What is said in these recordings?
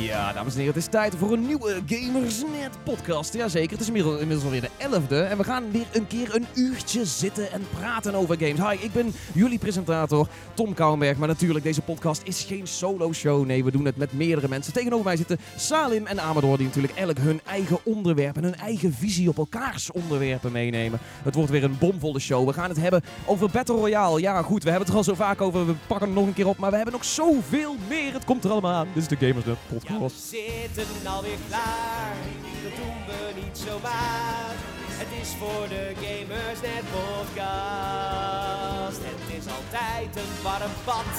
Ja, dames en heren, het is tijd voor een nieuwe Gamersnet podcast. Jazeker, het is inmiddels, alweer de 11e. En we gaan weer een keer een uurtje zitten en praten over games. Hi, ik ben jullie presentator Tom Kouwenberg. Maar natuurlijk, deze podcast is geen solo show. Nee, we doen het met meerdere mensen. Tegenover mij zitten Salim en Amador, die natuurlijk elk hun eigen onderwerp en hun eigen visie op elkaars onderwerpen meenemen. Het wordt weer een bomvolle show. We gaan het hebben over Battle Royale. Ja, goed, we hebben het er al zo vaak over. We pakken het nog een keer op. Maar we hebben nog zoveel meer. Het komt er allemaal aan. Dit is de Gamersnet podcast. Ja, we zitten alweer klaar. Dat doen we niet zomaar. Het is voor de Gamers Net podcast. Het is altijd een warm bad.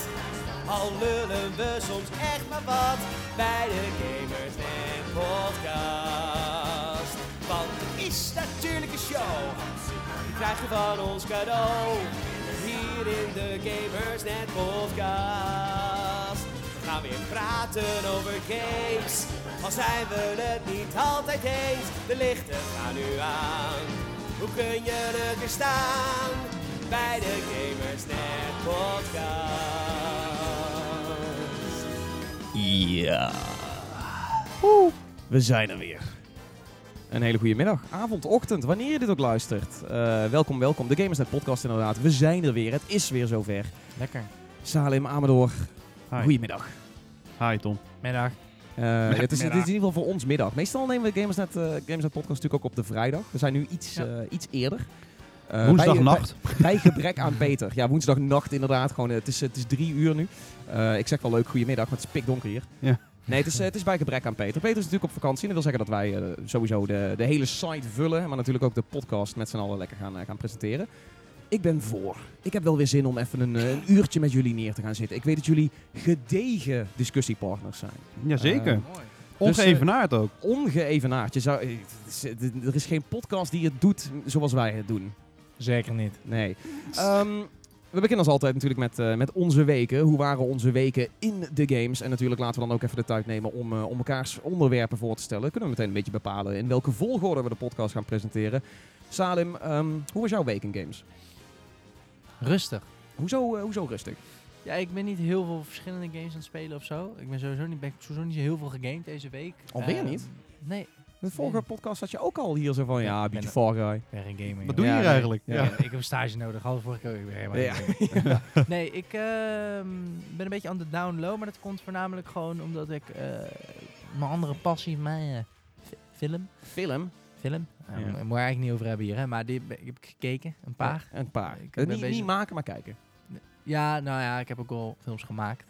Al lullen we soms echt maar wat bij de Gamers Net podcast. Want het is natuurlijk een show. Die krijg je van ons cadeau. Hier in de Gamers Net podcast. We gaan weer praten over games. Al zijn we het niet altijd eens. De lichten gaan nu aan. Hoe kun je het weer staan? Bij de Gamers Net podcast. Ja. Oeh, we zijn er weer. Een hele goede middag, avond, ochtend, wanneer je dit ook luistert. Eh, welkom, welkom. De Gamersnet podcast inderdaad. We zijn er weer. Het is weer zover. Lekker. Salim, Amador, Hi. goedemiddag. Hi Tom. Middag. Eh, het, is, het is in ieder geval voor ons middag. Meestal nemen we Gamersnet, eh Gamersnet podcast natuurlijk ook op de vrijdag. We zijn nu iets, Ja. eh, iets eerder. Eh, Woensdagnacht. Bij, bij gebrek aan Peter. Ja, woensdagnacht inderdaad. Gewoon, het, is, het is drie uur nu. Eh, ik zeg wel leuk goedemiddag, maar het is pikdonker hier. Ja. Nee, het is, het is bij gebrek aan Peter. Peter is natuurlijk op vakantie. En dat wil zeggen dat wij sowieso de, de hele site vullen. Maar natuurlijk ook de podcast met z'n allen lekker gaan, gaan presenteren. Ik ben voor. Ik heb wel weer zin om even een, eh, een uurtje met jullie neer te gaan zitten. Ik weet dat jullie gedegen discussiepartners zijn. Jazeker. Mooi. Ongeëvenaard ook. ongeëvenaard. Je zou, er is geen podcast die het doet zoals wij het doen. Zeker niet. Nee. Ehm, we beginnen als altijd natuurlijk met, eh, met onze weken. Hoe waren onze weken in de games? En natuurlijk laten we dan ook even de tijd nemen om, eh, om elkaars onderwerpen voor te stellen. Kunnen we meteen een beetje bepalen in welke volgorde we de podcast gaan presenteren. Salim, ehm, hoe was jouw week in games? Rustig. Hoezo, eh, hoezo rustig? Ja, ik ben niet heel veel verschillende games aan het spelen of zo. Ik ben sowieso niet, ben sowieso niet zo heel veel gegamed deze week. Alweer Ehm, niet? Nee, De vorige podcast had je ook al hier zo van, ja, Ja, een beetje Far Guy. ben geen gamer. Wat doe je Ja, hier eigenlijk? Ja. Ik heb een stage nodig. Hadden vorige keer weer helemaal. Nee, ik ehm, ben een beetje aan de down low, maar dat komt voornamelijk gewoon omdat ik eh, mijn andere passie, mijn eh, fi- film, Film? Film, uh, Ja. moet je eigenlijk niet over hebben hier, hè, maar die heb ik gekeken, een paar. Een paar. Ik Eh, ben niet, bezig- niet maken, maar kijken. Ja, nou ja, ik heb ook wel films gemaakt,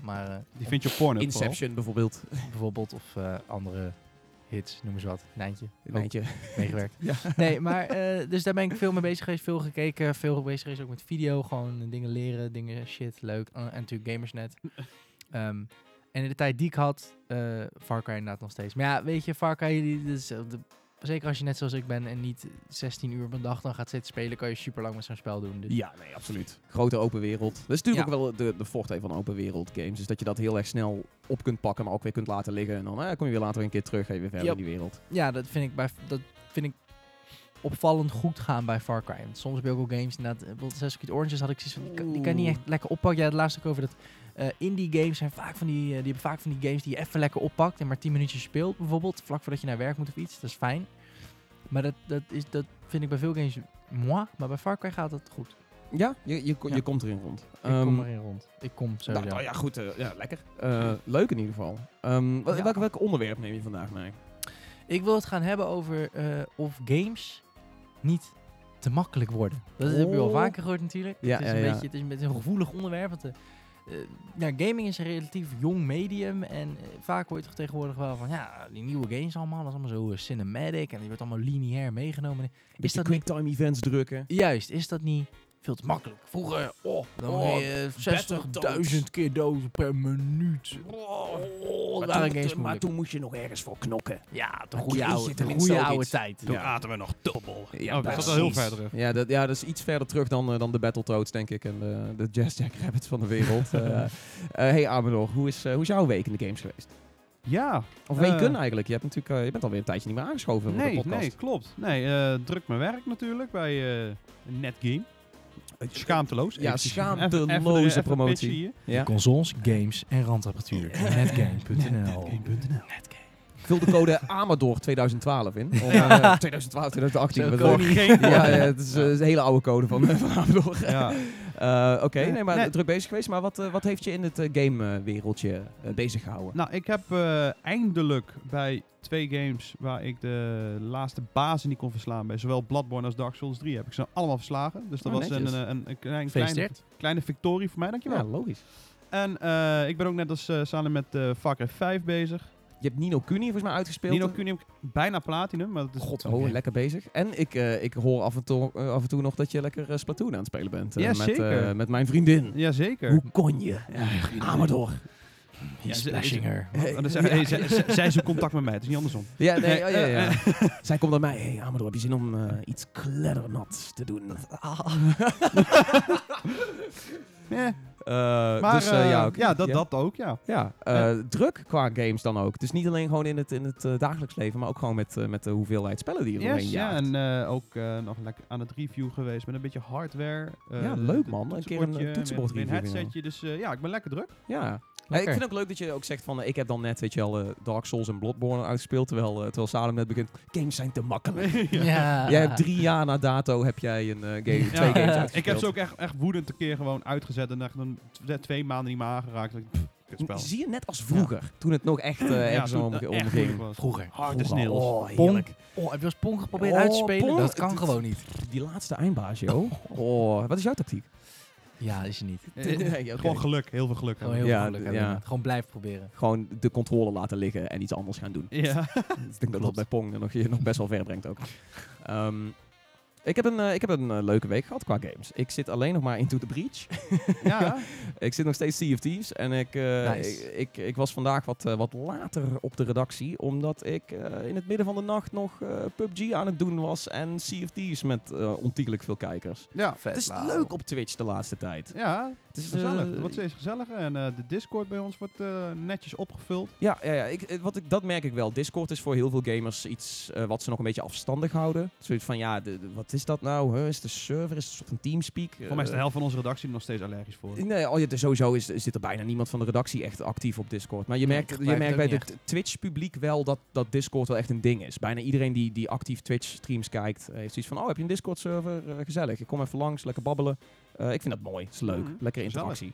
maar eh, Die vind je op Pornhub Inception bijvoorbeeld. bijvoorbeeld of eh, andere hits, noem eens wat, Nijntje, eindje. meegewerkt. Ja. Nee, maar eh, dus daar ben ik veel mee bezig geweest, veel gekeken, veel bezig geweest ook met video, gewoon dingen leren, dingen shit, leuk. En natuurlijk Gamersnet. Ehm, en in de tijd die ik had, eh Far Cry inderdaad nog steeds. Maar ja, weet je, Far Cry, die, de- zeker als je net zoals ik ben en niet 16 uur per dag dan gaat zitten spelen, kan je super lang met zo'n spel doen. Dus. Ja, nee, absoluut. Grote open wereld. Dat is natuurlijk Ja. ook wel de, de forte van open wereld games. Is dat je dat heel erg snel op kunt pakken, maar ook weer kunt laten liggen. En dan eh, kom je weer later een keer terug, je weer verder Yep. in die wereld. Ja, dat vind ik, bij, dat vind ik opvallend goed gaan bij Far Cry. Want soms je ook games, inderdaad, eh, bijvoorbeeld Assassin's Creed Oranges had ik zoiets van, die kan, die kan niet echt lekker oppakken. Ja, het laatste ook over dat eh, indie games zijn vaak van die, eh, die hebben vaak van die games die je even lekker oppakt en maar 10 minuutjes speelt bijvoorbeeld, vlak voordat je naar werk moet of iets. Dat is fijn. Maar dat, dat, is, dat vind ik bij veel games moi, maar bij Far Cry gaat het goed. Ja, je, je, Ja. je komt erin rond. Ik Ehm, kom erin rond. Ik kom nou, sowieso. nou ja, goed. eh, ja, lekker. Leuk in ieder geval. Ehm, wel- Ja. welk, welk onderwerp neem je vandaag mee? Ik wil het gaan hebben over of games niet te makkelijk worden. Dat heb je wel Oh. vaker gehoord natuurlijk. Ja, het, is een beetje, het is een beetje een gevoelig onderwerp. Want, ja, gaming is een relatief jong medium. En eh, vaak hoor je toch tegenwoordig wel van... Ja, die nieuwe games allemaal, dat is allemaal zo eh, cinematic. En die wordt allemaal lineair meegenomen. Is dat niet, quicktime events drukken. juist, is dat niet veel te makkelijk? Vroeger, oh, dan Oh, je 60.000 keer dood per minuut. Oh, maar, waren toen, toen- maar toen moest je nog ergens voor knokken. Ja, de goede oude, de goede oude tijd. Toen Ja. aten we nog dubbel. Ja, oh, dat is wel heel ver terug. Ja, dat, ja, dat is iets verder terug dan, eh, dan de Battletoads, denk ik. En de, de Jazz Jackrabbits van de wereld. Eh eh, hey Amador, hoe is, eh, hoe is jouw week in de games geweest? Ja. Of Eh, weken eigenlijk. Je, hebt natuurlijk, eh, je bent alweer een tijdje niet meer aangeschoven voor de Nee, podcast. nee, klopt. Nee, eh, druk mijn werk natuurlijk bij eh Netgame. Schaamteloos. Ja, schaamteloze even- even- even promotie. Consoles, games en randapparatuur. Netgame.nl. Vul de code Amador 2012 in. Om, eh, 2012, 2018. Zo wat kan wil- niet. Geen ja, ja, het is eh, een hele oude code van, van Amador. Ja. Eh, Oké, Nee, nee, maar nee. druk bezig geweest. Maar wat, eh, wat heeft je in het game-wereldje bezig gehouden? Nou, ik heb eh, eindelijk bij twee games waar ik de laatste bazen niet kon verslaan, bij zowel Bloodborne als Dark Souls 3, heb ik ze allemaal verslagen. Dus dat Oh, was een, netjes. een, een, een klein, kleine, kleine victorie voor mij, dankjewel. ja, logisch. En eh, ik ben ook net als uh, samen met uh, Far Cry 5 bezig. Je hebt Nino Kuni volgens mij uitgespeeld. Nino Kuni heb ik bijna platinum, maar dat is... God, oh, lekker bezig. En ik, eh, ik hoor af en, toe, eh, af en toe nog dat je lekker eh, Splatoon aan het spelen bent. Ja, met, zeker. eh, met mijn vriendin. Jazeker. Hoe kon je? Amador. Ja, ze- Splashinger. Oh, hey, zij, zij- zij zoekt contact met mij, het is niet andersom. Ja, nee, oh, ja, ja. Zij komt naar mij. Hey, Amador, heb je zin om eh, iets kleddernats te doen? Ja, Eh, maar dus, eh, eh, ja, oké. ja, dat, ja. dat ook, ja. Ja, eh, druk qua games dan ook. Dus niet alleen gewoon in het, in het eh, dagelijks leven, maar ook gewoon met, eh, met de hoeveelheid spellen die eromheen Yes, ja, en eh, ook eh, nog lekker aan het review geweest met een beetje hardware. eh, Ja, leuk, man. Een keer een, eh, toetsenbord weer een review headsetje. Dus eh, ja, ik ben lekker druk. Ja. Lekker. ik vind ook leuk dat je ook zegt van, eh, ik heb dan net, weet je wel, eh, Dark Souls en Bloodborne uitgespeeld, terwijl, eh, terwijl Salem net begint, games zijn te makkelijk. Ja. Jij hebt drie jaar na dato, heb jij een eh, game, twee Ja, games uitgespeeld. ik heb ze ook echt, echt woedend een keer gewoon uitgezet en echt een twee maanden niet meer aangeraakt. Kutspel. Zie je net als vroeger, toen het nog echt eh ergens toen om, het om echt ging. moeilijk was. Vroeger. Harde sneeuws. Oh, Pong. Oh, heb je eens Pong geprobeerd Oh, uit te spelen? Pong? Dat kan gewoon niet. Die laatste eindbaas, joh. Oh, wat is jouw tactiek? Ja, is je niet. Nee. Gewoon geluk, heel veel geluk. Gewoon heel Ja, veel geluk d- hebben. ja. inderdaad. Gewoon blijven proberen. Gewoon de controle laten liggen en iets anders gaan doen. Ja. ik denk dat dat bij Pong nog, je nog best wel ver brengt ook. Ehm, ik heb een, eh, ik heb een eh, leuke week gehad qua games. Ik zit alleen nog maar Into the Breach. ja. ik zit nog steeds Sea of Thieves. En ik, eh, Nice. ik, ik, ik was vandaag wat, wat later op de redactie. Omdat ik eh, in het midden van de nacht nog eh, PUBG aan het doen was. En Sea of Thieves met ontiegelijk veel kijkers. Ja. Vet. Het is leuk op Twitch de laatste tijd. Ja, Het is gezellig. eh, Het wordt steeds gezelliger en eh, de Discord bij ons wordt eh, netjes opgevuld. Ja, ja, ja ik, wat ik, dat merk ik wel. Discord is voor heel veel gamers iets wat ze nog een beetje afstandig houden. Zoiets van, ja, de, de- wat is dat nou? Huh? Is het een server? Is het een soort van Teamspeak? Voor mij is de helft van onze redactie er nog steeds allergisch voor. Nee, oh, ja, dus sowieso is, zit er bijna niemand van de redactie echt actief op Discord. Maar je merkt, je merkt het bij het Twitch-publiek wel dat, dat Discord wel echt een ding is. Bijna iedereen die, die actief Twitch-streams kijkt, eh, heeft zoiets van... Oh, heb je een Discord-server? Eh, gezellig. Ik kom even langs, lekker babbelen. Eh, ik vind dat mooi. is leuk. Mhm, Lekker gezellig. interactie.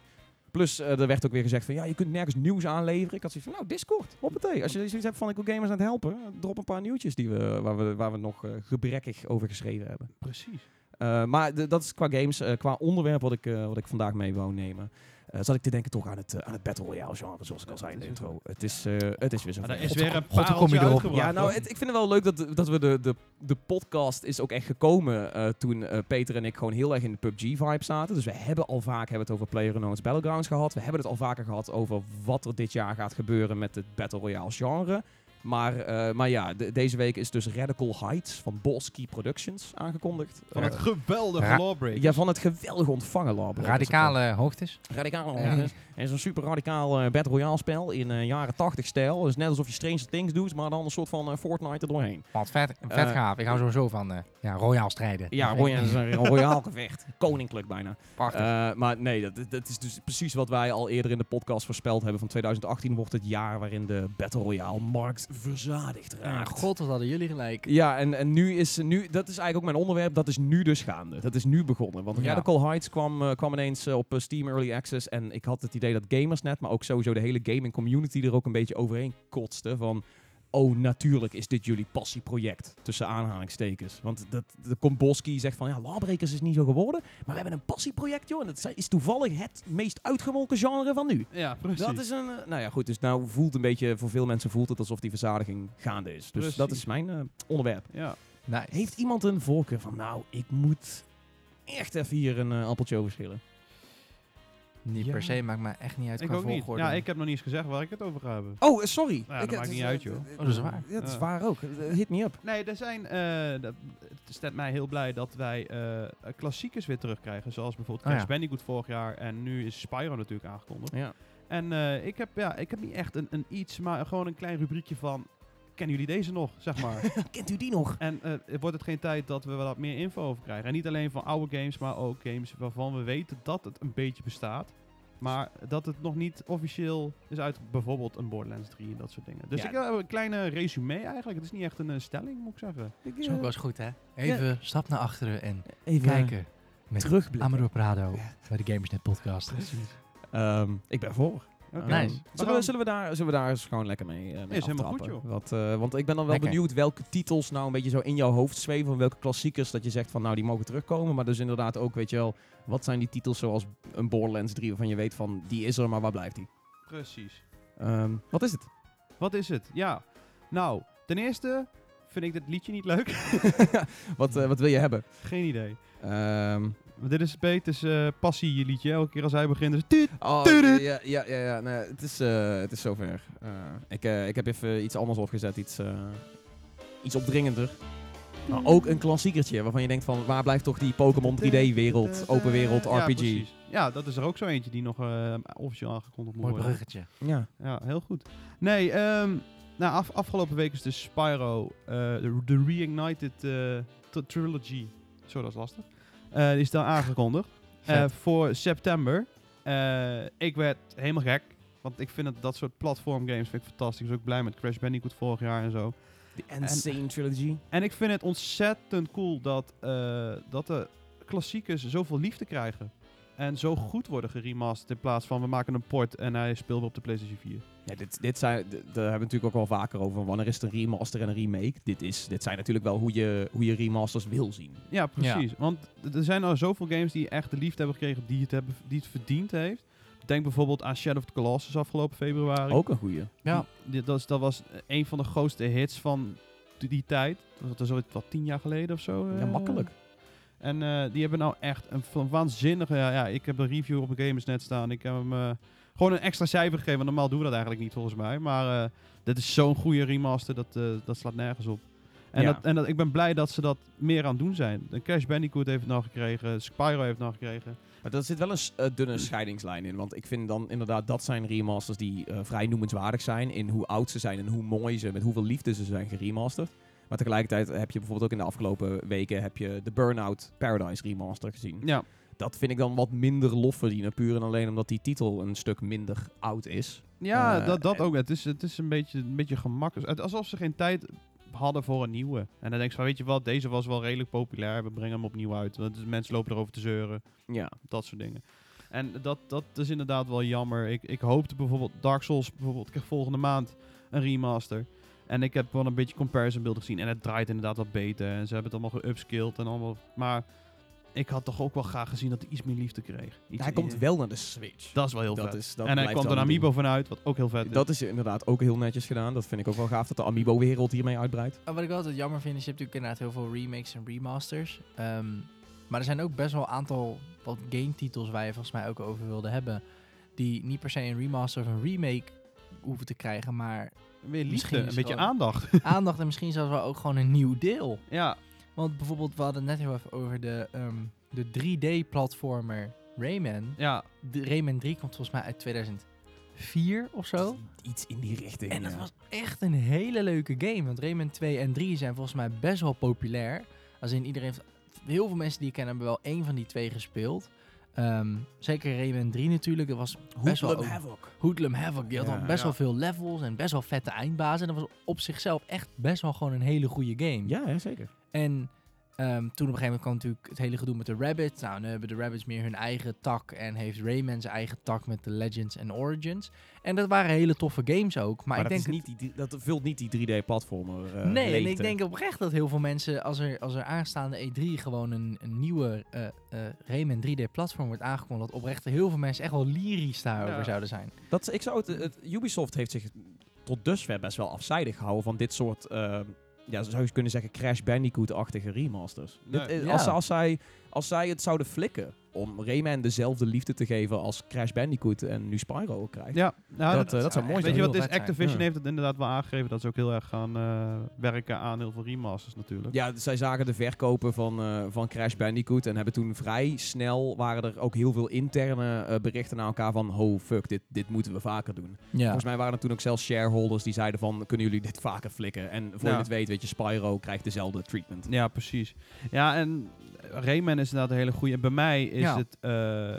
Plus, eh, er werd ook weer gezegd van... Ja, je kunt nergens nieuws aanleveren. Ik had zoiets van, nou, Discord. Hoppatee. Als je zoiets hebt van, ik wil gamers aan het helpen... drop een paar nieuwtjes die we, waar, we, waar we nog eh, gebrekkig over geschreven hebben. Precies. Uh, maar dat is qua games, uh, qua onderwerp wat ik, uh, wat ik vandaag mee wou nemen. Uh, zat ik te denken toch aan het, uh, aan het Battle Royale genre, zoals ik al zei in de intro. Het is, uh, het is weer zo. Ja, er is weer een pareltje erop? uitgebracht, Ja, nou, ik vind het wel leuk dat, dat we de, de, de podcast is ook echt gekomen uh, toen uh, Peter en ik gewoon heel erg in de PUBG-vibe zaten. Dus we hebben al vaak hebben het over PlayerUnknown's Battlegrounds gehad. We hebben het al vaker gehad over wat er dit jaar gaat gebeuren met het Battle Royale genre. Maar, uh, maar ja, de, deze week is dus Radical Heights van Ballsky Productions aangekondigd. Van Uh, het geweldige Ra- Lawbreakers. ja, van het geweldig ontvangen Lawbreakers. Radicale hoogtes. Radicaal. Ja. Het is een super radicaal eh, Battle Royale spel in eh, jaren 80 stijl. Dus net alsof je Stranger Things doet, maar dan een soort van eh, Fortnite er doorheen. Wat vet, vet Eh, gaaf. Ik hou sowieso van eh ja, royaal strijden. Ja, roya- dat is een royaal gevecht. Koninklijk bijna. Prachtig. Eh, maar nee, dat, dat is dus precies wat wij al eerder in de podcast voorspeld hebben. Van 2018 wordt het jaar waarin de Battle Royale markt verzadigd Ja, raakt. God, wat hadden jullie gelijk. Ja, en, en nu is nu, dat is eigenlijk ook mijn onderwerp, dat is nu dus gaande. Dat is nu begonnen. Want Ja. Radical Heights kwam, eh, kwam ineens eh, op Steam Early Access. En ik had het idee dat Gamersnet, maar ook sowieso de hele gaming community er ook een beetje overheen kotste. Van, oh natuurlijk is dit jullie passieproject. Tussen aanhalingstekens. Want dat, de Komboski zegt van, ja, Lawbreakers is niet zo geworden. Maar we hebben een passieproject, joh. En dat is toevallig het meest uitgemolken genre van nu. Ja, precies. Dat is een, eh, nou ja goed, dus nou voelt een beetje, voor veel mensen voelt het alsof die verzadiging gaande is. Dus Precies. dat is mijn eh, onderwerp. Ja. Nice. Heeft iemand een voorkeur van, nou, ik moet echt even hier een eh, appeltje over schillen? Niet Ja. per se, maakt mij echt niet uit Ik qua ook niet. Ja, ik heb nog niet eens gezegd waar ik het over ga hebben. Oh, sorry. Ja, dat Ik- maakt niet uit, eh, joh. eh, Oh, dat is waar. Ja, dat is waar ook. Eh, Hit me up. Nee, er zijn, dat, het stemt mij heel blij dat wij eh, klassiekers weer terugkrijgen. Zoals bijvoorbeeld Oh. Crash Bandicoot vorig jaar. En nu is Spyro natuurlijk aangekondigd. Ja. En ik, heb, ja, ik heb niet echt een, een iets, maar gewoon een klein rubriekje van... kennen jullie deze nog, zeg maar. Kent u die nog? en eh, wordt het geen tijd dat we wat meer info over krijgen. En niet alleen van oude games, maar ook games waarvan we weten dat het een beetje bestaat. Maar dat het nog niet officieel is uit bijvoorbeeld een Borderlands 3 en dat soort dingen. Dus Ja. ik heb een kleine resume eigenlijk. Het is niet echt een eh, stelling, moet ik zeggen. Ik, Dat is ook wel eens goed, hè? Even stap naar achteren en even kijken. Met terugblikken. Amador Prado bij de Gamersnet podcast. Ehm, ik ben voor. Nice. We zullen, we, gaan- zullen, we daar, zullen we daar eens gewoon lekker mee, eh, mee Is helemaal aftrappen? goed, joh. Wat, eh, want ik ben dan wel Lekker. benieuwd welke titels nou een beetje zo in jouw hoofd zweven. Van welke klassiekers dat je zegt van nou die mogen terugkomen. Maar dus inderdaad ook weet je wel, wat zijn die titels zoals een Borderlands 3 waarvan je weet van die is er, maar waar blijft die? Precies. Ehm, wat is het? Wat is het? Ja. Nou, ten eerste vind ik dit liedje niet leuk. wat, eh, wat wil je hebben? Geen idee. Ehm, dit is Peters eh passie je liedje. Elke keer als hij begint is het oh, ja, ja, ja, ja nee, het, is, eh, het is zover. Eh, ik, eh, ik heb even iets anders opgezet, iets, eh, iets opdringender. Maar ook een klassiekertje waarvan je denkt van waar blijft toch die Pokémon 3D-wereld, open wereld, RPG? Ja, dat is er ook zo eentje die nog eh, officieel aangekondigd moet Mooi worden. bruggetje. Ja. Ja, heel goed. Nee, ehm, nou, af, afgelopen week is dus Spyro, eh, de, de Reignited eh, Trilogy, zo dat is lastig, eh, die is dan aangekondigd eh, voor september. Eh, ik werd helemaal gek, want ik vind het, dat soort platformgames vind ik fantastisch. Ik was ook blij met Crash Bandicoot vorig jaar en zo. De Insane Trilogy. En ik vind het ontzettend cool dat, dat de klassiekers zoveel liefde krijgen. En zo goed worden geremasterd in plaats van we maken een port en hij speelt op de PlayStation 4. Ja, dit, dit zijn, daar hebben we natuurlijk ook wel vaker over. Wanneer is het een remaster en een remake? Dit, is, dit zijn natuurlijk wel hoe je, hoe je remasters wil zien. Ja, precies. Want er zijn al zoveel games die echt de liefde hebben gekregen die het, hebben, die het verdiend heeft. Denk bijvoorbeeld aan Shadow of the Colossus afgelopen februari. Ook een goeie. Ja. Die- dat, is- dat was een van de grootste hits van die, die tijd. Dat was zoiets wat tien jaar geleden of zo. Ja, makkelijk. En eh, die hebben nou echt een waanzinnige... Ja, ja, ik heb een review op een Gamersnet staan. Ik heb hem eh, gewoon een extra cijfer gegeven. want Normaal doen we dat eigenlijk niet volgens mij. Maar eh, dit is zo'n goede remaster. Dat, dat slaat nergens op. En, Ja. dat, en dat, ik ben blij dat ze dat meer aan het doen zijn. De Crash Bandicoot heeft het nog gekregen. Spyro heeft het nog gekregen. Maar er zit wel een dunne scheidingslijn in. Want ik vind dan inderdaad dat zijn remasters die vrij noemenswaardig zijn. In hoe oud ze zijn en hoe mooi ze, met hoeveel liefde ze zijn geremasterd. Maar tegelijkertijd heb je bijvoorbeeld ook in de afgelopen weken heb je de Burnout Paradise remaster gezien. Ja, Dat vind ik dan wat minder lof verdienen. Puur en alleen omdat die titel een stuk minder oud is. ja Eh, dat, dat en- ook. Het is, het is een beetje, een beetje gemakkelijk. Alsof ze geen tijd hadden voor een nieuwe. En dan denk je van, weet je wat, deze was wel redelijk populair. We brengen hem opnieuw uit. Want mensen lopen erover te zeuren. Ja. Dat soort dingen. En dat, dat is inderdaad wel jammer. Ik, ik hoopte bijvoorbeeld Dark Souls, bijvoorbeeld, krijgt volgende maand een remaster. En ik heb wel een beetje comparison beelden gezien. En het draait inderdaad wat beter. En ze hebben het allemaal geupskilled en allemaal. Maar ik had toch ook wel graag gezien dat hij iets meer liefde kreeg. Iets hij komt wel naar de Switch. Dat is wel heel Dat vet. is, dat en hij kwam er een amiibo vanuit, wat ook heel vet is. Dat is inderdaad ook heel netjes gedaan. Dat vind ik ook wel gaaf dat de Amiibo-wereld hiermee uitbreidt. En wat ik altijd jammer vind, is je hebt natuurlijk inderdaad heel veel remakes en remasters. Ehm, maar er zijn ook best wel een aantal wat game titels waar je volgens mij ook over wilde hebben. Die niet per se een remaster of een remake hoeven te krijgen, maar Weer liefde, een beetje aandacht. aandacht en misschien zelfs wel ook gewoon een nieuw deel. ja, Want bijvoorbeeld, we hadden het net heel even over de, ehm, de 3D-platformer Rayman. ja, De Rayman 3 komt volgens mij uit 2004 of zo. Iets in die richting. En dat ja. was echt een hele leuke game. Want Rayman 2 en 3 zijn volgens mij best wel populair. Als in iedereen, heel veel mensen die ik ken hebben wel één van die twee gespeeld. Ehm, zeker Rayman 3 natuurlijk. Dat was best wel Hoodlum ook- Havoc. Hoodlum Havoc. Die had Ja, al best ja. wel veel levels en best wel vette eindbazen. En dat was op zichzelf echt best wel gewoon een hele goede game. Ja, ja, zeker. En ehm, toen op een gegeven moment kwam natuurlijk het hele gedoe met de Rabbits. Nou, nu hebben de Rabbits meer hun eigen tak. En heeft Rayman zijn eigen tak met de Legends en Origins. En dat waren hele toffe games ook. Maar, Maar, ik dat, denk is niet die, dat vult niet die 3D-platformer. eh, nee, en ik denk oprecht dat heel veel mensen, als er, als er aanstaande E3 gewoon een, een nieuwe eh eh Rayman 3D-platform wordt aangekondigd, dat oprecht heel veel mensen echt wel lyrisch daarover Ja. zouden zijn. Dat, ik zou het, het, Ubisoft heeft zich tot dusver best wel afzijdig gehouden van dit soort, eh, ja, zou je kunnen zeggen, Crash Bandicoot-achtige remasters. Nee. Dit is- Ja. als, als, zij, als zij het zouden flikken om Rayman dezelfde liefde te geven als Crash Bandicoot en nu Spyro ook krijgt. Ja, nou, dat, dat, dat zou mooi weet zijn. je wat is? zijn. Activision Ja. heeft het inderdaad wel aangegeven dat ze ook heel erg gaan eh, werken aan heel veel remasters natuurlijk. Ja, zij zagen de verkopen van, eh, van Crash Bandicoot en hebben toen vrij snel, waren er ook heel veel interne eh, berichten naar elkaar van, oh fuck, dit, dit moeten we vaker doen. Ja. Volgens mij waren er toen ook zelfs shareholders die zeiden van, kunnen jullie dit vaker flikken? En voor Ja. je het weet, weet je, Spyro krijgt dezelfde treatment. Ja, precies. Ja, en Rayman is inderdaad een hele goede. En bij mij is Ja. het, eh,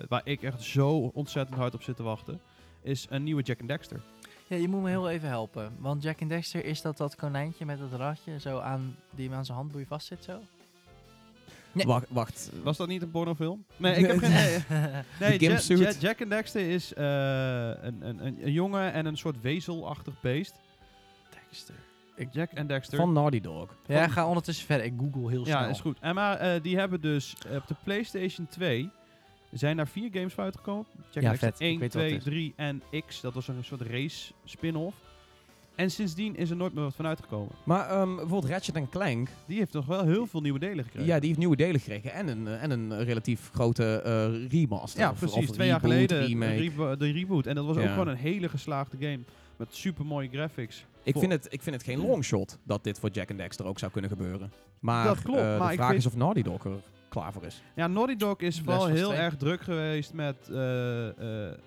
waar ik echt zo ontzettend hard op zit te wachten, is een nieuwe Jack and Dexter. Ja, je moet me heel even helpen. Want Jack and Dexter is dat dat konijntje met dat radje zo aan, die hem aan zijn handboei vastzit zo? Nee. Wacht, wacht. Was dat niet een pornofilm? Nee, ik heb geen... Nee, nee Ja-. Ja- Jack and Dexter is eh, een, een, een, een jongen en een soort wezelachtig beest. Dexter. Jack and Dexter. Van Naughty Dog. Ja, ga ondertussen verder. Ik google heel snel. ja, is goed. En maar eh, die hebben dus eh, op de PlayStation 2 zijn daar vier games voor uitgekomen. Jack Ja, vet. Ik 1, weet wat het 2, is. 3 en X. Dat was een soort race spin-off. En sindsdien is er nooit meer wat van uitgekomen. Maar ehm, bijvoorbeeld Ratchet Clank, Die heeft toch wel heel veel nieuwe delen gekregen. ja, die heeft nieuwe delen gekregen en een, eh, en een relatief grote remaster. Ja, of- precies. of Twee jaar geleden de, remake. rebo- de reboot. En dat was ook gewoon een hele geslaagde game. Met super mooie graphics. Ik vind, het, ik vind het geen longshot dat dit voor Jack and Dexter ook zou kunnen gebeuren. Maar, Dat klopt, eh, maar de ik vraag is of Naughty Dog er klaar voor is. Ja, Naughty Dog is Last vooral Us heel 2. erg druk geweest met eh, eh,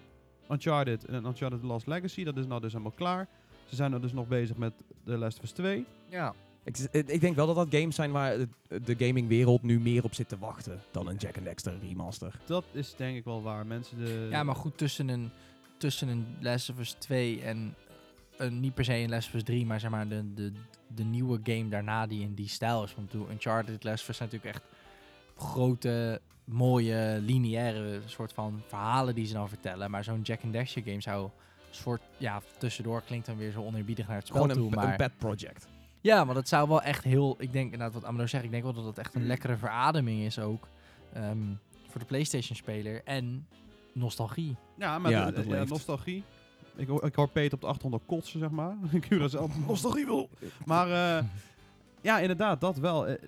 Uncharted en Uncharted The Lost Legacy. Dat is nou dus helemaal klaar. Ze zijn er dus nog bezig met The Last of Us 2. Ja. Ik, ik denk wel dat dat games zijn waar de, de gamingwereld nu meer op zit te wachten dan een Jack and Dexter remaster. Dat is denk ik wel waar. Mensen de... ja, maar goed, tussen een, tussen een Last of Us 2 en een, niet per se een Last of Us 3, maar zeg maar de, de, de nieuwe game daarna die in die stijl is. Want toen Uncharted, Last of Us zijn natuurlijk echt grote, mooie, lineaire soort van verhalen die ze dan vertellen. Maar zo'n Jack and Dexter game zou soort, ja, tussendoor klinkt dan weer zo oneerbiedig naar het spel Gewoon toe, een, maar... een pet project. Ja, maar dat zou wel echt heel... Ik denk inderdaad wat Amado zegt. Ik denk wel dat dat echt Mm. een lekkere verademing is ook. ehm, voor de PlayStation-speler. En nostalgie. Ja, maar Ja, de- dat ja, leeft. nostalgie. Ik, hoor- ik hoor Peter op de achtergrond al kotsen, zeg maar. zelf nostalgie wil. Maar eh, ja, inderdaad, dat wel. Eh,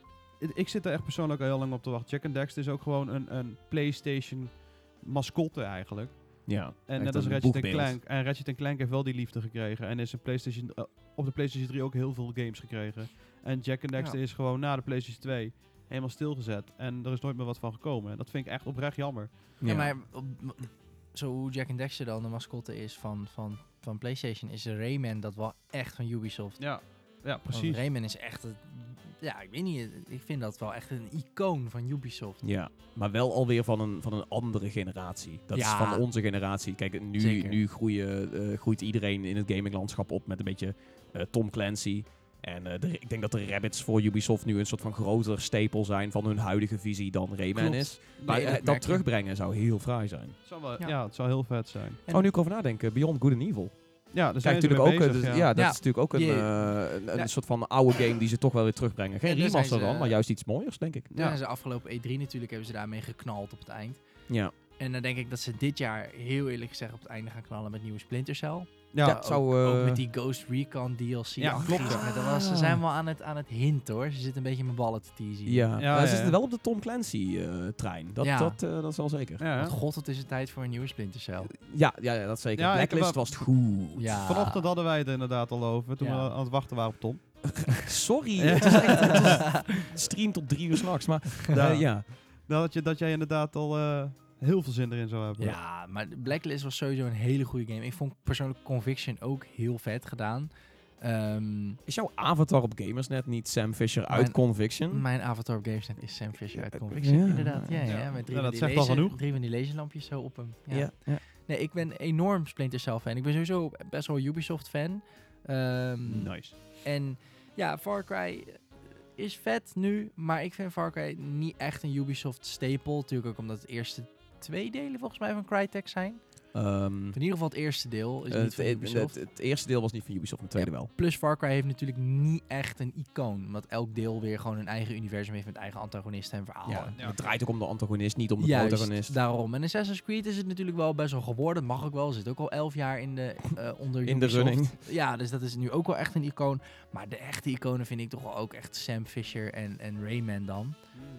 ik zit er echt persoonlijk al heel lang op te wachten. Jack and Dexter is ook gewoon een, een PlayStation mascotte eigenlijk. Ja, En net als een Ratchet boegbeeld. Clank. En Ratchet Clank heeft wel die liefde gekregen. En is een PlayStation, eh, op de PlayStation 3 ook heel veel games gekregen. En Jack and Dexter Ja. is gewoon na de PlayStation 2 helemaal stilgezet. En er is nooit meer wat van gekomen. En dat vind ik echt oprecht jammer. Ja, maar zo hoe Jack and Dexter dan de mascotte is van, van, van PlayStation... is Rayman dat wel echt van Ubisoft. Ja, ja Want precies. Rayman is echt... het- ja, ik weet niet. Ik vind dat wel echt een icoon van Ubisoft. Ja, maar wel alweer van een, van een andere generatie. Dat Ja. is van onze generatie. Kijk, nu, Zeker. nu groeien, eh, groeit iedereen in het gaminglandschap op met een beetje eh, Tom Clancy. En eh, de- ik denk dat de Rabbits voor Ubisoft nu een soort van groter stapel zijn van hun huidige visie dan Rayman Klopt. is. Maar Nee, eh, dat je. terugbrengen zou heel fraai zijn. Het zou wel, Ja. ja. het zou heel vet zijn. En- oh, nu ik over nadenken. Beyond Good and Evil. Ja, natuurlijk ook, eh, bezig, dus- ja. ja. dat Ja. is natuurlijk ook een, eh, een, een Ja. soort van oude game die ze toch wel weer terugbrengen. Geen remaster dan, maar juist iets mooiers, denk ik. Zijn ze afgelopen E3 natuurlijk hebben ze daarmee geknald op het eind. Ja, En dan denk ik dat ze dit jaar heel eerlijk gezegd op het einde gaan knallen met nieuwe Splinter Cell. Ja, ook, het zou... ook eh, met die Ghost Recon DLC. Ja, klopt, ja. Dat was, ze zijn wel aan het, aan het hint hoor. Ze zitten een beetje mijn ballen te teasen. ja, Ja, maar ze ja, zitten ja. wel op de Tom Clancy-trein. dat, Ja. dat, eh, dat is wel zeker. Ja? Want god, het is een tijd voor een nieuwe Splinter Cell. Ja, ja, ja, dat zeker. Ja, Blacklist was het goed. Ja. Vanochtend hadden wij het er inderdaad al over, toen Ja. we aan het wachten waren op Tom. Sorry, Ja. het is echt het is stream tot drie uur s'nachts. Maar Ja. eh, ja. Dat, je, dat jij inderdaad al eh, heel veel zin erin zou hebben. Ja, maar Blacklist was sowieso een hele goede game. Ik vond persoonlijk Conviction ook heel vet gedaan. Ehm, Is jouw avatar op Gamersnet niet Sam Fisher uit Mijn- Conviction? mijn avatar op GameSnet is Sam Fisher uit Conviction. ja. Inderdaad, ja, ja. Ja. met drie, Ja, dat die zegt al genoeg. drie van die laserlampjes zo op hem. Ja. ja. ja. Nee, ik ben enorm Splinter Cell fan. Ik ben sowieso best wel Ubisoft fan. Ehm, Nice. En ja, Far Cry is vet nu, maar ik vind Far Cry niet echt een Ubisoft staple. Natuurlijk ook omdat het eerste twee delen volgens mij van Crytek zijn. Ehm, In ieder geval het eerste deel is niet van het, Ubisoft. het, het eerste deel was niet van Ubisoft, het tweede wel. Plus Far Cry heeft natuurlijk niet echt een icoon. Omdat elk deel weer gewoon een eigen universum heeft met eigen antagonisten en verhalen. Ja, Ja. Het draait ook om de antagonist, niet om de Juist, protagonist. daarom. En Assassin's Creed is het natuurlijk wel best wel geworden. Mag ook wel. Zit ook al elf jaar in de, eh, onder In de running. Ja, dus dat is nu ook wel echt een icoon. Maar de echte iconen vind ik toch wel ook echt Sam Fisher en, en Rayman dan.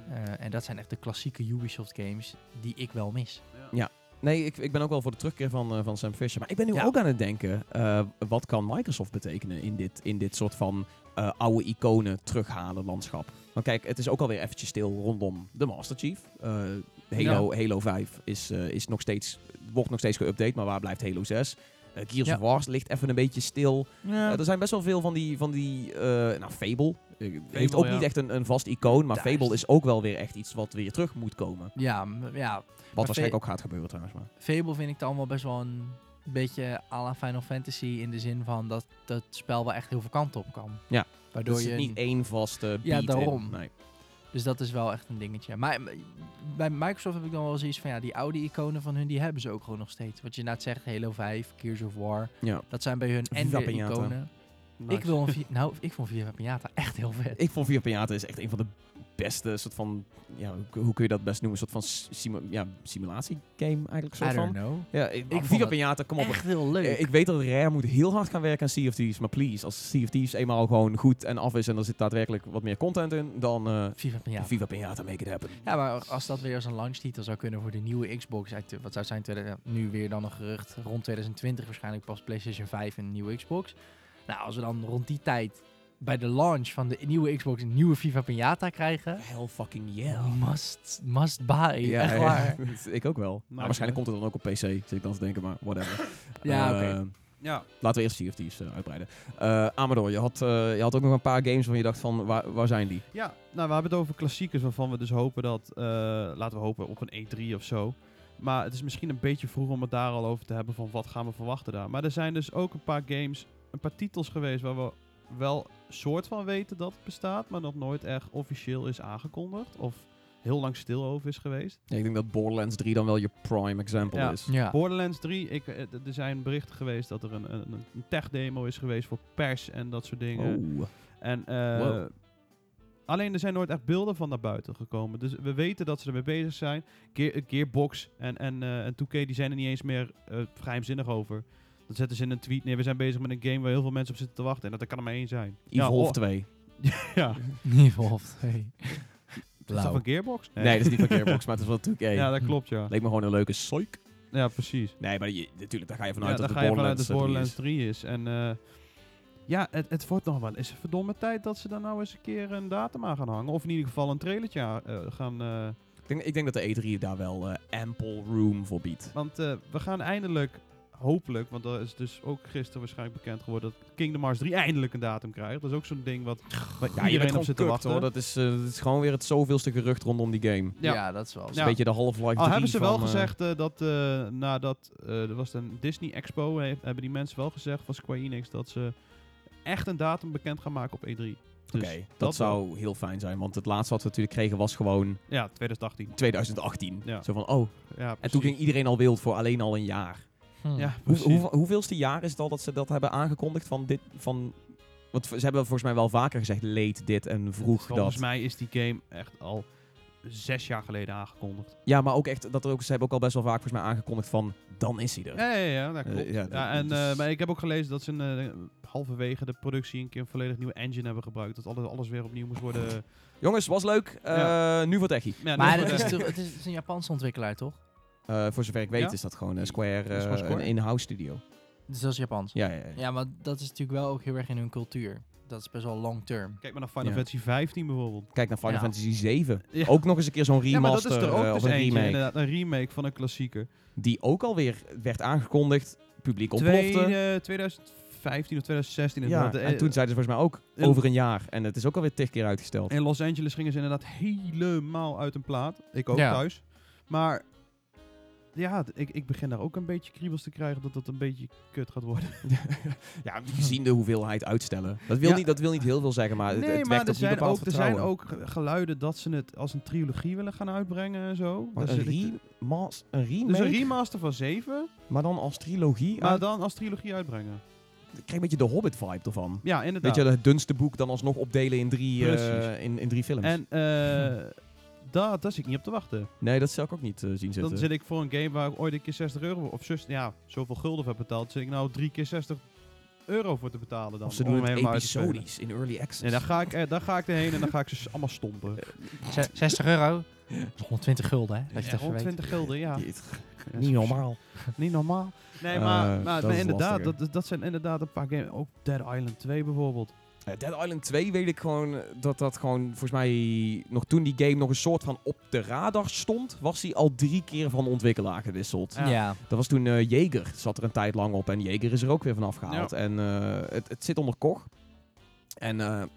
Eh, en dat zijn echt de klassieke Ubisoft games die ik wel mis. Nee, ik, ik ben ook wel voor de terugkeer van, eh, van Sam Fisher. Maar ik ben nu Ja. ook aan het denken, eh, wat kan Microsoft betekenen in dit, in dit soort van eh, oude iconen terughalen landschap? Want kijk, het is ook alweer eventjes stil rondom de Master Chief. Halo, Halo 5 is, is nog steeds, wordt nog steeds geüpdate, maar waar blijft Halo 6? Eh, Gears Ja. of War ligt even een beetje stil. Er zijn best wel veel van die, van die nou, Fable. Eh, heeft Fable, ook ja. niet echt een, een vast icoon, maar Fable is- ook wel weer echt iets wat weer terug moet komen. ja, ja, Wat waarschijnlijk ook gaat gebeuren trouwens. Maar. Fable vind ik dan wel best wel een beetje à la Final Fantasy in de zin van dat dat spel wel echt heel veel kanten op kan. Ja, Waardoor je niet één vaste Ja, in. daarom. Nee. Dus dat is wel echt een dingetje. Maar bij Microsoft heb ik dan wel zoiets van ja, die oude iconen van hun, die hebben ze ook gewoon nog steeds. Wat je net zegt, Halo 5, Gears of War, Ja. dat zijn bij hun en de iconen. Nice. Ik wil een vi- nou, ik vond Viva Pinata echt heel vet. Ik vond Via Pinata is echt een van de beste soort van, ja, hoe, hoe kun je dat best noemen? Een soort van simu- ja, simulatie-game eigenlijk. I Soort don't van. know. Ja, ik, vond Via het Pinata, kom op. Echt heel leuk. Eh, Ik weet dat Rare moet heel hard gaan werken aan Sea of Thieves, maar please, als Sea of Thieves eenmaal gewoon goed en af is en er zit daadwerkelijk wat meer content in, dan eh Viva Pinata. Viva Pinata, make it happen. Ja, maar als dat weer als een launchtitel zou kunnen voor de nieuwe Xbox, uit, wat zou zijn, tweede- nu weer dan een gerucht, rond 2020 waarschijnlijk pas PlayStation 5 en een nieuwe Xbox. Nou, als we dan rond die tijd bij de launch van de nieuwe Xbox een nieuwe Viva Pinata krijgen, Hell fucking yeah. must, must buy, Ja, echt ja, waar. ik ook wel. maar waarschijnlijk komt het dan ook op PC, zit ik dan te denken, maar whatever. Ja, oké. Ja, Laten we eerst Sea of Thieves eh, uitbreiden. Eh Amador, je had, eh, je had ook nog een paar games waarvan je dacht van, waar, waar zijn die? ja, nou we hebben het over klassiekers waarvan we dus hopen dat, eh, laten we hopen op een E3 of zo. Maar het is misschien een beetje vroeg om het daar al over te hebben van wat gaan we verwachten daar. Maar er zijn dus ook een paar games, een paar titels geweest waar we wel soort van weten dat het bestaat, maar dat nooit echt officieel is aangekondigd. Of heel lang stil over is geweest. Ja, ik denk dat Borderlands 3 dan wel je prime example Ja. is. Ja. Borderlands 3, ik, eh, er zijn berichten geweest dat er een, een, een tech-demo is geweest voor pers en dat soort dingen. Oh. En, eh, Wow. Alleen er zijn nooit echt beelden van naar buiten gekomen. Dus we weten dat ze ermee bezig zijn. Gear, eh, Gearbox en, en, eh, en 2K die zijn er niet eens meer eh geheimzinnig over. Dat zetten ze in een tweet neer. We zijn bezig met een game waar heel veel mensen op zitten te wachten. En dat er kan er maar één zijn. Evolve ja, 2. oh, ja. Evolve 2. Is dat van Gearbox? Nee, dat is niet van Gearbox, maar het is wel 2K. Ja, dat klopt, ja. Leek me gewoon een leuke soik. Ja, precies. Nee, maar je, natuurlijk, daar ga je Ja, vanuit daar dat ga het je vanuit Borderlands, dat het 3 Borderlands 3 is. En eh, ja, het, het wordt nog wel eens verdomme tijd dat ze daar nou eens een keer een datum aan gaan hangen. Of in ieder geval een trailertje aan, eh, gaan... eh, Ik denk, ik denk dat de E3 daar wel ample room voor biedt. Want eh, we gaan eindelijk, hopelijk, want dat is dus ook gisteren waarschijnlijk bekend geworden, dat Kingdom Hearts 3 eindelijk een datum krijgt. Dat is ook zo'n ding wat, wat Ja, je iedereen bent op zit te wachten. hoor. Dat is, eh, dat is gewoon weer het zoveelste gerucht rondom die game. Ja. Ja. dat is wel Dat is. Ja. een beetje de Half-Life 3 Al hebben ze wel van, eh, gezegd eh, dat eh, nadat eh, er was een Disney Expo, he- hebben die mensen wel gezegd van Square Enix dat ze echt een datum bekend gaan maken op E3. Oké, Dus dat, wel. zou heel fijn zijn. Want het laatste wat we natuurlijk kregen was gewoon Ja, 2018. 2018. Ja. Zo van, oh. Ja, En toen ging iedereen al wild voor alleen al een jaar. Hm. Ja, Hoe, hoeveelste jaar is het al dat ze dat hebben aangekondigd van dit... Van, want ze hebben volgens mij wel vaker gezegd late dit en vroeg Volgens dat. mij is die game echt al zes jaar geleden aangekondigd. Ja, maar ook echt, dat er ook, ze hebben ook al best wel vaak volgens mij aangekondigd van, dan is hij er. Ja, ja, ja, dat Eh, klopt. ja, en, eh, maar ik heb ook gelezen dat ze een, eh, halverwege de productie een keer een volledig nieuwe engine hebben gebruikt. Dat alles, alles weer opnieuw moest worden... Jongens, was leuk. Eh, Ja. Nu voor Techie. Ja, Maar het is, het, is, het is een Japanse ontwikkelaar, toch? Eh, voor zover ik weet Ja? is dat gewoon eh, Square, Dat is gewoon eh, Square. een in-house studio. Dus dat is Japans. Ja, ja, ja. Ja, maar dat is natuurlijk wel ook heel erg in hun cultuur. Dat is best wel long term. Kijk maar naar Final Ja. Fantasy 15 bijvoorbeeld. Kijk naar Final Ja. Fantasy 7. Ja. Ook nog eens een keer zo'n Ja, maar dat remaster is er ook eh, dus of een eentje, remake. inderdaad. Een remake van een klassieker. Die ook alweer werd aangekondigd. Publiek ontplofte. Twee, eh, 2015 of 2016 ja, en Eh, toen zeiden ze volgens mij ook in- over een jaar. En het is ook alweer tig keer uitgesteld. In Los Angeles gingen ze inderdaad helemaal uit een plaat. Ik ook Ja. thuis. Maar ja, ik, ik begin daar ook een beetje kriebels te krijgen dat dat een beetje kut gaat worden. ja, gezien de hoeveelheid uitstellen. Dat wil, Ja. niet, dat wil niet heel veel zeggen, maar het, nee, het maar wekt er zijn, ook, er zijn ook ge- geluiden dat ze het als een trilogie willen gaan uitbrengen en zo. Maar een, remas- een remake, dus een remaster van 7, maar dan als trilogie. maar dan als trilogie uitbrengen. ik krijg een beetje de Hobbit-vibe ervan. Ja, inderdaad. Weet je, het dunste boek dan alsnog opdelen in drie, eh, in, in drie films. en eh daar, daar zit ik niet op te wachten. nee, dat zou ik ook niet eh, zien zitten. Dan zit ik voor een game waar ik ooit een keer 60 euro of zus, ja, zoveel gulden heb betaald, zit ik nou drie keer 60 euro voor te betalen dan. of ze om doen het episodisch, in early access. Ja, daar ga ik, eh, daar ga ik erheen en dan ga ik ze allemaal stompen. Ze- 60 euro. Dat is 120 gulden, hè? Dat je Ja, het even rond weet. 20 gulden, ja. Niet normaal. Niet normaal. Nee, Eh, maar, dat maar, is maar inderdaad, dat, dat zijn inderdaad een paar games. Ook Dead Island 2 bijvoorbeeld. Eh, Dead Island 2 weet ik gewoon eh, dat dat gewoon volgens mij nog toen die game nog een soort van op de radar stond, was hij al drie keer van ontwikkelaar gewisseld. Ja. Ja. Dat was toen eh Jaeger, zat er een tijd lang op en Jaeger is er ook weer vanaf gehaald. Ja. En eh, het, het zit onder Koch. En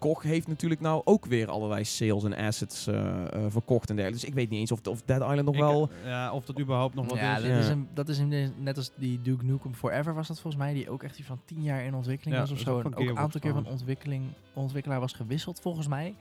Koch heeft natuurlijk nou ook weer allerlei sales en assets eh, eh, verkocht en dergelijke. Dus ik weet niet eens of, of Dead Island nog Ik- wel... Ja, of dat überhaupt nog wat ja, is. dat, ja. Is een, dat is een, net als die Duke Nukem Forever was dat volgens mij, die ook echt iets van 10 jaar in ontwikkeling Ja, was of zo. ook En van ook een aantal keer van ontwikkeling, ontwikkelaar was gewisseld volgens mij.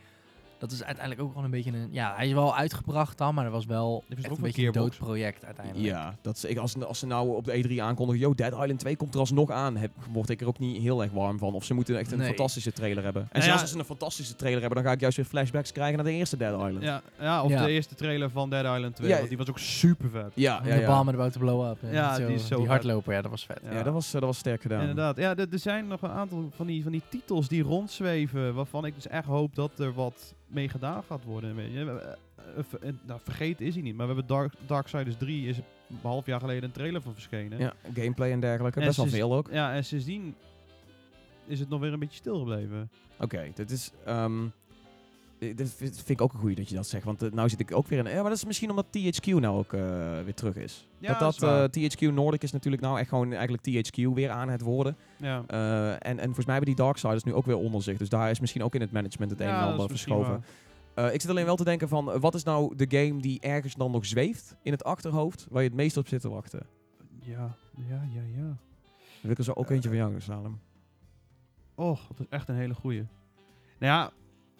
Dat is uiteindelijk ook wel een beetje een... Ja, hij is wel uitgebracht dan, maar dat was wel Dit echt is ook een beetje een dood project uiteindelijk. Ja, dat is, ik, als, als ze nou op de E3 aankondigen, yo, Dead Island 2 komt er alsnog aan, heb, word ik er ook niet heel erg warm van. Of ze moeten echt een Nee. fantastische trailer hebben. En Nou zelfs ja, als ze een fantastische trailer hebben, dan ga ik juist weer flashbacks krijgen naar de eerste Dead Island. Ja, ja, of Ja. de eerste trailer van Dead Island 2. Ja. want die was ook super vet. ja, ja. de met about to blow up. Ja, Zo- die is zo Die hardloper, ja, dat was vet. Ja, dat, was, dat was sterk gedaan. Inderdaad. Ja, er er zijn nog een aantal van die, van die titels die rondzweven. Waarvan ik dus echt hoop dat er wat mee gedaan gaat worden. Weet je. Eh, eh, nou, vergeten is hij niet. Maar we hebben Dark, Darksiders 3 is een half jaar geleden een trailer van verschenen. Ja, gameplay en dergelijke, En best wel veel ook. Ja, en sindsdien is het nog weer een beetje stil gebleven. Oké, dit is... ehm, eh, dit vind ik ook een goeie dat je dat zegt, want eh, nou zit ik ook weer in... Ja, maar dat is misschien omdat THQ nou ook eh, weer terug is. Ja, dat dat is dat THQ Nordic is natuurlijk nou echt gewoon eigenlijk THQ weer aan het worden. Ja. En, en volgens mij hebben die Darksiders nu ook weer onder zich. Dus daar is misschien ook in het management het een en dat ander verschoven. Ik zit alleen wel te denken van, wat is nou de game die ergens dan nog zweeft in het achterhoofd, waar je het meest op zit te wachten? Ja, ja, ja, ja. Dan wil ik er zo ook eentje van jou, Salem. Och, dat is echt een hele goeie. Nou ja,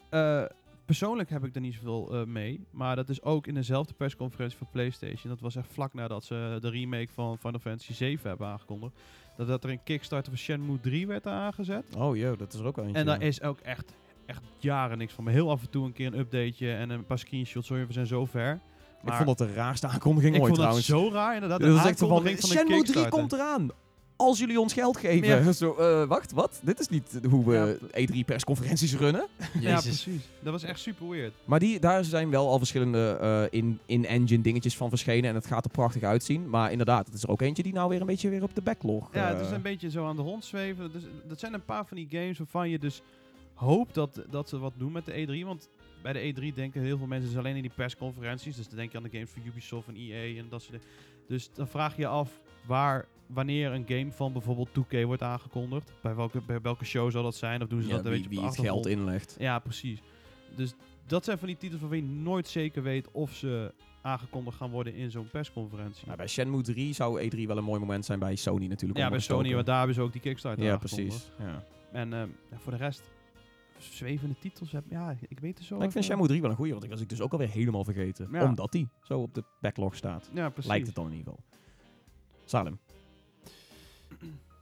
eh, persoonlijk heb ik er niet zoveel eh, mee. Maar dat is ook in dezelfde persconferentie van PlayStation. Dat was echt vlak nadat ze de remake van Final Fantasy 7 hebben aangekondigd. Dat, dat er een Kickstarter van Shenmue 3 werd aangezet. Oh joh, dat is er ook eentje. En daar ja. is ook echt, echt jaren niks van. Maar heel af en toe een keer een updateje en een paar screenshots. Sorry, we zijn zo ver. Maar ik vond dat de raarste aankondiging ik ooit vond dat trouwens. zo raar inderdaad. dat is echt van, Shenmue 3 Kickstarter. komt eraan. Als jullie ons geld geven. Ja. Zo, eh, wacht, wat? Dit is niet hoe we E3-persconferenties runnen. Ja, Jezus. precies. Dat was echt super weird. Maar die, daar zijn wel al verschillende eh, in- in-engine dingetjes van verschenen. En het gaat er prachtig uitzien. Maar inderdaad, het is er ook eentje die nou weer een beetje weer op de backlog... Ja, eh, het is een beetje zo aan de rond zweven. Dus, dat zijn een paar van die games waarvan je dus hoopt dat, dat ze wat doen met de E3. Want bij de E3 denken heel veel mensen dus alleen in die persconferenties. Dus dan denk je aan de games van Ubisoft en EA en dat soort dingen. Dus dan vraag je je af waar, wanneer een game van bijvoorbeeld 2K wordt aangekondigd. Bij welke, bij welke show zal dat zijn? Of doen ze ja, dat een wie, beetje wie op de het geld inlegt. Ja, precies. Dus dat zijn van die titels waarvan je nooit zeker weet of ze aangekondigd gaan worden in zo'n persconferentie. Nou, bij Shenmue 3 zou E3 wel een mooi moment zijn bij Sony natuurlijk. ja, bij. Sony, want daar hebben ze ook die Kickstarter Ja, precies. Ja. En ehm, voor de rest, zwevende titels, heb, ja, ik weet het zo. Maar ik vind Shenmue 3 wel een goeie, want ik was ik dus ook alweer helemaal vergeten. Ja. Omdat die zo op de backlog staat. Ja, precies. Lijkt het dan in ieder geval. Salem.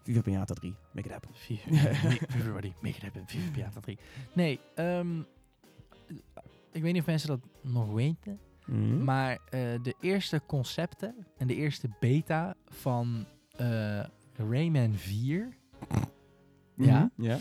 Viva Pinata 3. Make it happen. Everybody, make it happen. Viva Piata 3. Nee, ehm, ik weet niet of mensen dat nog weten. Mhm. Maar eh, de eerste concepten en de eerste beta van eh, Rayman 4 ja. Mhm. Ja.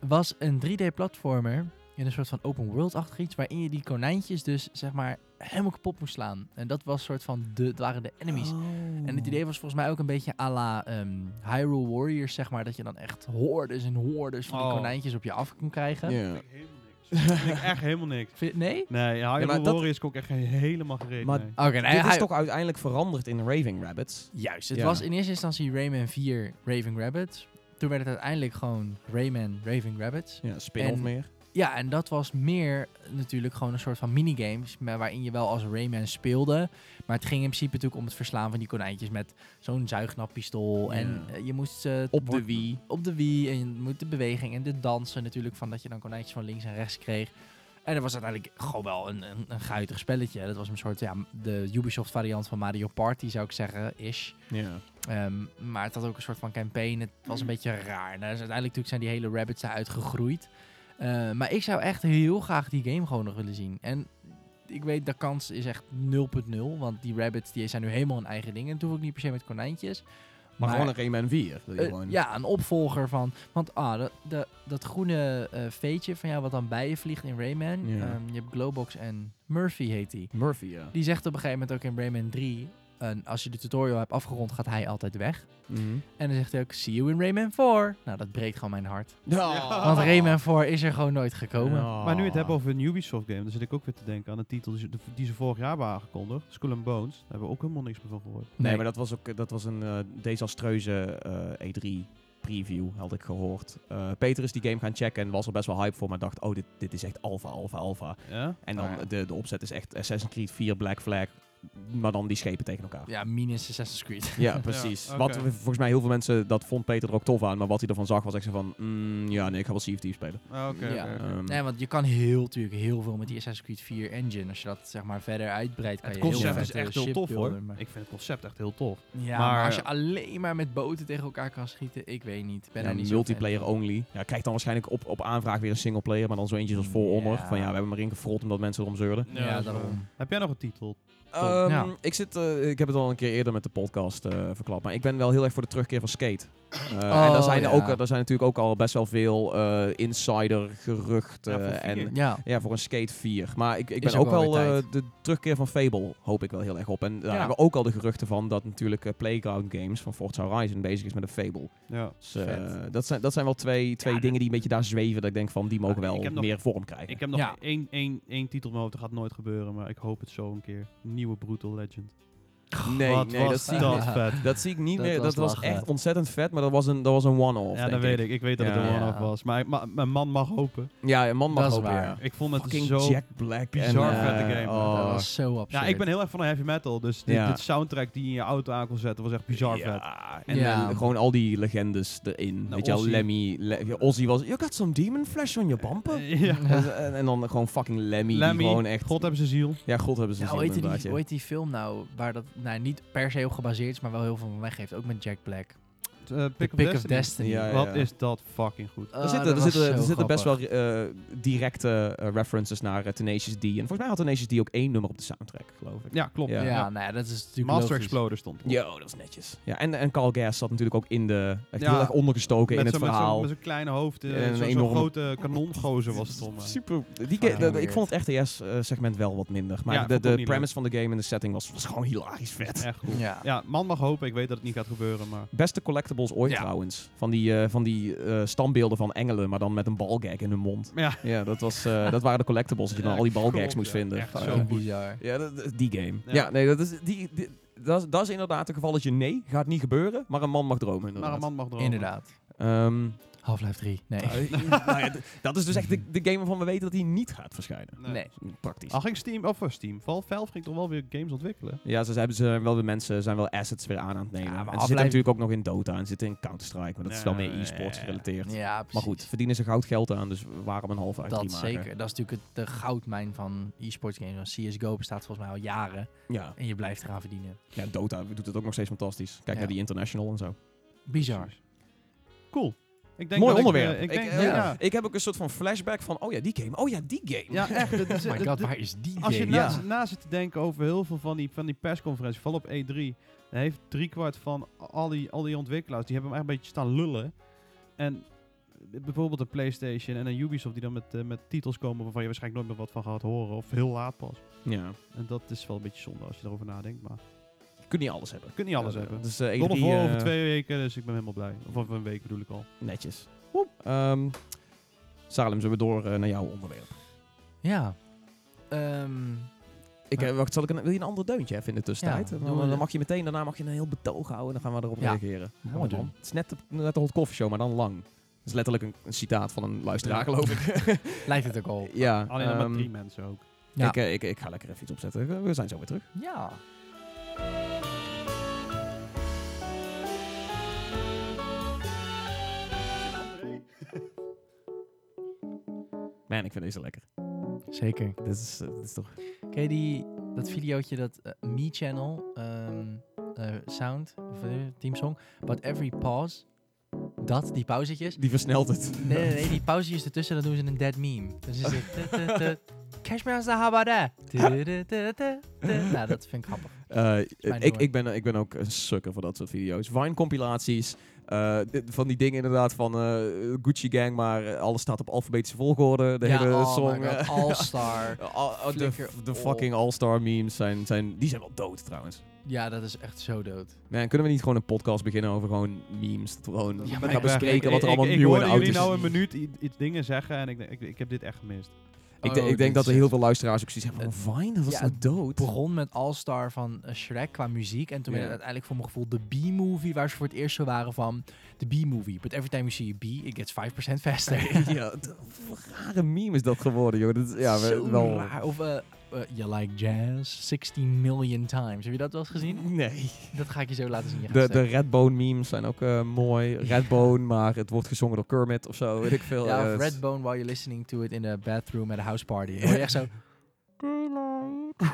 was een 3D-platformer in een soort van open world-achtig iets, waarin je die konijntjes dus zeg maar helemaal kapot moest slaan. En dat was soort van de, dat waren de enemies. Oh. En het idee was volgens mij ook een beetje à la ehm, Hyrule Warriors, zeg maar, dat je dan echt hordes en hordes van die Oh. konijntjes op je af kon krijgen. Ja. Vind ik helemaal niks. Vind ik echt helemaal niks. Vind- nee? Nee, ja, maar maar dat- Warriors kon ik echt helemaal gereden. Maar-. Oké, nee, Dit is toch uiteindelijk veranderd in Raving Rabbits? Juist, het Ja. was in eerste instantie Rayman 4 Raving Rabbits. Toen werd het uiteindelijk gewoon Rayman Raving Rabbits. Ja, spin-off meer. Ja, en dat was meer natuurlijk gewoon een soort van minigames. maar Waarin je wel als Rayman speelde. Maar het ging in principe natuurlijk om het verslaan van die konijntjes. Met zo'n zuignappistool. En Ja. eh, je moest ze Op de Wii. Op de Wii. En je moet de beweging en de dansen natuurlijk. Van dat je dan konijntjes van links en rechts kreeg. En dat was uiteindelijk gewoon wel een, een, een guitig spelletje. Dat was een soort, ja, de Ubisoft variant van Mario Party zou ik zeggen, ish. Ja. Ehm, maar het had ook een soort van campaign. Het was een beetje raar. Nou, dus uiteindelijk natuurlijk zijn die hele rabbits eruit gegroeid. Eh, maar ik zou echt heel graag die game gewoon nog willen zien. En ik weet, de kans is echt 0.0. Want die rabbits die zijn nu helemaal een eigen ding. En hoeft ook niet per se met konijntjes. Maar, gewoon een Rayman 4. wil je Eh, ja, een opvolger van. Want ah, de, de, dat groene eh veetje van jou wat dan bij je vliegt in Rayman. Ehm, je hebt Glowbox en Murphy heet die. Murphy, ja. Die zegt op een gegeven moment ook in Rayman 3. En als je de tutorial hebt afgerond, gaat hij altijd weg. Mhm. En dan zegt hij ook, see you in Rayman 4. Nou, dat breekt gewoon mijn hart. Want Rayman 4 is er gewoon nooit gekomen. Maar nu het hebt over een Ubisoft game, dan zit ik ook weer te denken aan een titel die ze, die ze vorig jaar hebben aangekondigd. Skull and Bones. Daar hebben we ook helemaal niks meer van gehoord. Nee, maar dat was ook dat was een eh, desastreuze eh, E3 preview, had ik gehoord. Eh, Peter is die game gaan checken en was er best wel hype voor, maar dacht, oh, dit, dit is echt alpha, alpha, alpha. Ja? En dan ja. de, de opzet is echt Assassin's Creed 4 Black Flag, maar dan die schepen tegen elkaar. Ja, minus Assassin's Creed. Ja, precies. Ja, Wat volgens mij heel veel mensen, dat vond Peter er ook tof aan, maar wat hij ervan zag was echt zo van, mm, ja, nee, ik ga wel Sea of Thieves spelen. Ah, Oké, Ja. Ehm, Nee, want je kan heel, natuurlijk heel veel met die Assassin's Creed 4 engine. Als je dat zeg maar verder uitbreidt, kan Het je heel concept veel is echt heel tof hoor. Ik vind het concept echt heel tof. Ja, Maar- maar, als je alleen maar met boten tegen elkaar kan schieten, ik weet niet. Ben ja, niet multiplayer fan only. Ja, krijgt dan waarschijnlijk op, op aanvraag weer een singleplayer, maar dan zo eentje als For Honor. Van ja, we hebben maar ingefrold omdat mensen erom zeurden. Ja, daarom. Heb jij nog een titel? Ja. ik, zit, eh, ik heb het al een keer eerder met de podcast eh verklapt, maar ik ben wel heel erg voor de terugkeer van Skate. Eh, en Oh, daar zijn, er ja. ook, daar zijn natuurlijk ook al best wel veel eh, insider geruchten. Ja, en Ja, ja, voor een Skate 4. Maar ik, ik ben ook ook wel eh, de terugkeer van Fable hoop ik wel heel erg op. En daar Ja. hebben we ook al de geruchten van dat natuurlijk eh, Playground Games van Forza Horizon bezig is met een Fable. Ja. Dus, eh, dat, zijn, dat zijn wel twee, twee Ja, dingen die een beetje daar zweven. Dat ik denk van, die mogen Ja, wel nog- meer vorm krijgen. Ik heb nog Ja. één, één, één titel in mijn hoofd, dat gaat nooit gebeuren, maar ik hoop het zo een keer. Nieuwe Brutal Legend. Nee, Wat nee, dat was zie ik dat niet. vet. Dat zie ik niet Dat meer. was Dat was lachen. echt ontzettend vet, maar dat was een, dat was een one-off. Ja, dat denk weet ik. Ik weet dat het Ja. een one-off was. Maar ik- ma- mijn man mag hopen. Ja, een man mag Dat is hopen, waar. ja. Ik vond het Fucking zo... Jack Black. bizar en, vette eh, game. oh. dat was zo absurd. Ja, ik ben heel erg van de heavy metal, dus dit, Ja. dit soundtrack die je in je auto aan kon zetten was echt bizar vet. En Ja. gewoon al die legendes erin. Nou, Weet je wel, Ozzy. Lemmy. Le Ozzy was... You got some demon flesh on your bumper? Ja. en, en dan gewoon fucking Lemmy. Gewoon echt... God hebben ze ziel. Ja, God hebben ze Ja, gezien hoe, heet die, inderdaad, ja. hoe heet die film nou, waar dat nou, niet per se op gebaseerd is, maar wel heel veel van weggeeft. Ook met Jack Black. Eh, Pick, The of, Pick of Destiny. Destiny. Ja, ja. Wat is dat fucking goed. Ah, Er zitten, er zitten, er zitten best wel eh, directe eh, references naar Tenacious D. En volgens mij had Tenacious D ook één nummer op de soundtrack, geloof ik. Ja, klopt. Ja. Ja, nou dat is natuurlijk Master logisch. Exploder stond erop. Yo, dat was netjes. Ja, en, en Carl Gas zat natuurlijk ook in de... Echt Ja. heel erg ondergestoken in het verhaal. Met zo'n kleine hoofd. En zo'n enorme- grote kanongozer was het mij. Super. Die ik vond het RTS-segment wel wat minder. Maar Ja, de, de premise van de game en de setting was, was gewoon hilarisch vet. Echt goed. Ja. Man mag hopen. Ik weet dat het niet gaat gebeuren, maar... Beste collectibles ooit Ja. trouwens. Van die, eh, van die eh, standbeelden van engelen, maar dan met een balgag in hun mond. Ja, Ja, dat, was, eh, dat waren de collectibles. Dat je dan al die balgags moest ja. vinden. Echt zo bizar. Ja, dat, dat- die game. Ja, Ja. nee, dat is, die, die- dat, is, dat is inderdaad een gevalletje nee, gaat niet gebeuren, maar een man mag dromen inderdaad. maar een man mag dromen. Inderdaad. Ehm, Half-Life 3. Nee. eh, nou ja, d- dat is dus echt de, de game waarvan we weten dat hij niet gaat verschijnen. Nee. Nee. Praktisch. Al ging Steam, of eh, Steam, Val- Valve ging toch wel weer games ontwikkelen? Ja, ze hebben ze wel weer mensen, zijn wel assets weer aan aan het nemen. Ja, maar en ze zitten natuurlijk ook nog in Dota en zitten in Counter-Strike, maar dat is wel meer e-sports gerelateerd. Ja, precies. Maar goed, verdienen ze goud geld aan, dus waarom een half uit Dat drie maken? zeker. Dat is natuurlijk het, de goudmijn van e-sports games. Want CSGO bestaat volgens mij al jaren. Ja. En je blijft eraan verdienen. ja, Dota doet het ook nog steeds fantastisch. Kijk Ja. naar die International en zo. Bizar. Precies. Cool. Ik denk Mooi ik, onderwerp. eh, Ik, Ik, denk, eh, ja. ja. Ik heb ook een soort van flashback van, oh ja, die game. Oh ja, die game. Ja, echt. Is- Oh my god, waar is die Als je game? na, Ja. na zit te denken over heel veel van die, van die persconferenties, vooral op E3, dan heeft driekwart van al die, al die ontwikkelaars, die hebben hem echt een beetje staan lullen. En bijvoorbeeld een PlayStation en een Ubisoft die dan met, eh, met titels komen waarvan je waarschijnlijk nooit meer wat van gaat horen of heel laat pas. Ja. En dat is wel een beetje zonde als je erover nadenkt, maar kunt niet alles hebben. je kunt niet alles Ja, hebben. Dus uh, of War over eh, twee weken, dus ik ben helemaal blij. Of over een week bedoel ik al. netjes. Ehm, Salem, zullen we door eh, naar jouw onderwerp? Ja. Ehm, Ik, eh, wacht, zal ik een, wil je een ander deuntje even in de tussentijd? Ja, dan, mag je meteen, daarna mag je een heel betoog houden en dan gaan we erop Ja. reageren. Mooi man. Het is net de, net de hot coffee show, maar dan lang. Dat is letterlijk een, een citaat van een luisteraar, geloof ik. Lijkt het ook al. ja, Alleen maar ehm, drie mensen ook. Ja. Ik, eh, ik, ik ga lekker even iets opzetten. We zijn zo weer terug. Ja. Man, ik vind deze lekker. Zeker. Dit is, eh, dit is toch... Ken je die, dat videootje, dat eh, Me Channel ehm, eh, sound, of uh, teamsong, but every pause, dat, die pauzetjes. Die versnelt het. Nee, nee, nee, die pauzetjes ertussen, dan doen ze een dead meme. Dan is het tu- tu- tu- Cashmere Zahabada. Tu- tu- tu- tu- tu. Nou, dat vind ik grappig. Eh, ik, ik, ben, ik ben ook een sukker voor dat soort video's. Vine-compilaties. eh, dit- van die dingen inderdaad van eh, Gucci Gang, maar alles staat op alfabetische volgorde. De ja, hele oh song. my god, All-Star. al- al- de, de fucking All-Star memes zijn, zijn... Die zijn wel dood trouwens. Ja, dat is echt zo dood. Man, kunnen we niet gewoon een podcast beginnen over gewoon memes? Dat we gewoon Ja, gaan ik- bespreken wat er Ik- allemaal ik, nieuw ik en oud jullie is. nou een minuut iets dingen zeggen en ik, ik, ik heb dit echt gemist. Ik, Oh, denk- ik denk dat er heel veel luisteraars ook zoiets hebben van Vine, dat was Ja, toch dood? Het begon met All-Star van eh, Shrek qua muziek. En toen werd het uiteindelijk voor mijn gevoel de B-movie, waar ze voor het eerst zo waren van de B-movie. But every time you see a B, it gets 5% faster. ja, rare meme is dat geworden, joh. Dat is, ja, Zo wel... raar. Of eh, eh, You Like Jazz 16 million times. Heb je dat wel eens gezien? Nee. Dat ga ik je zo laten zien. De, de Redbone memes zijn ook eh, mooi. Redbone, maar het wordt gezongen door Kermit of zo, weet ik veel. ja, eh, of Redbone while you're listening to it in a bathroom at a house party. Dan hoor je echt zo...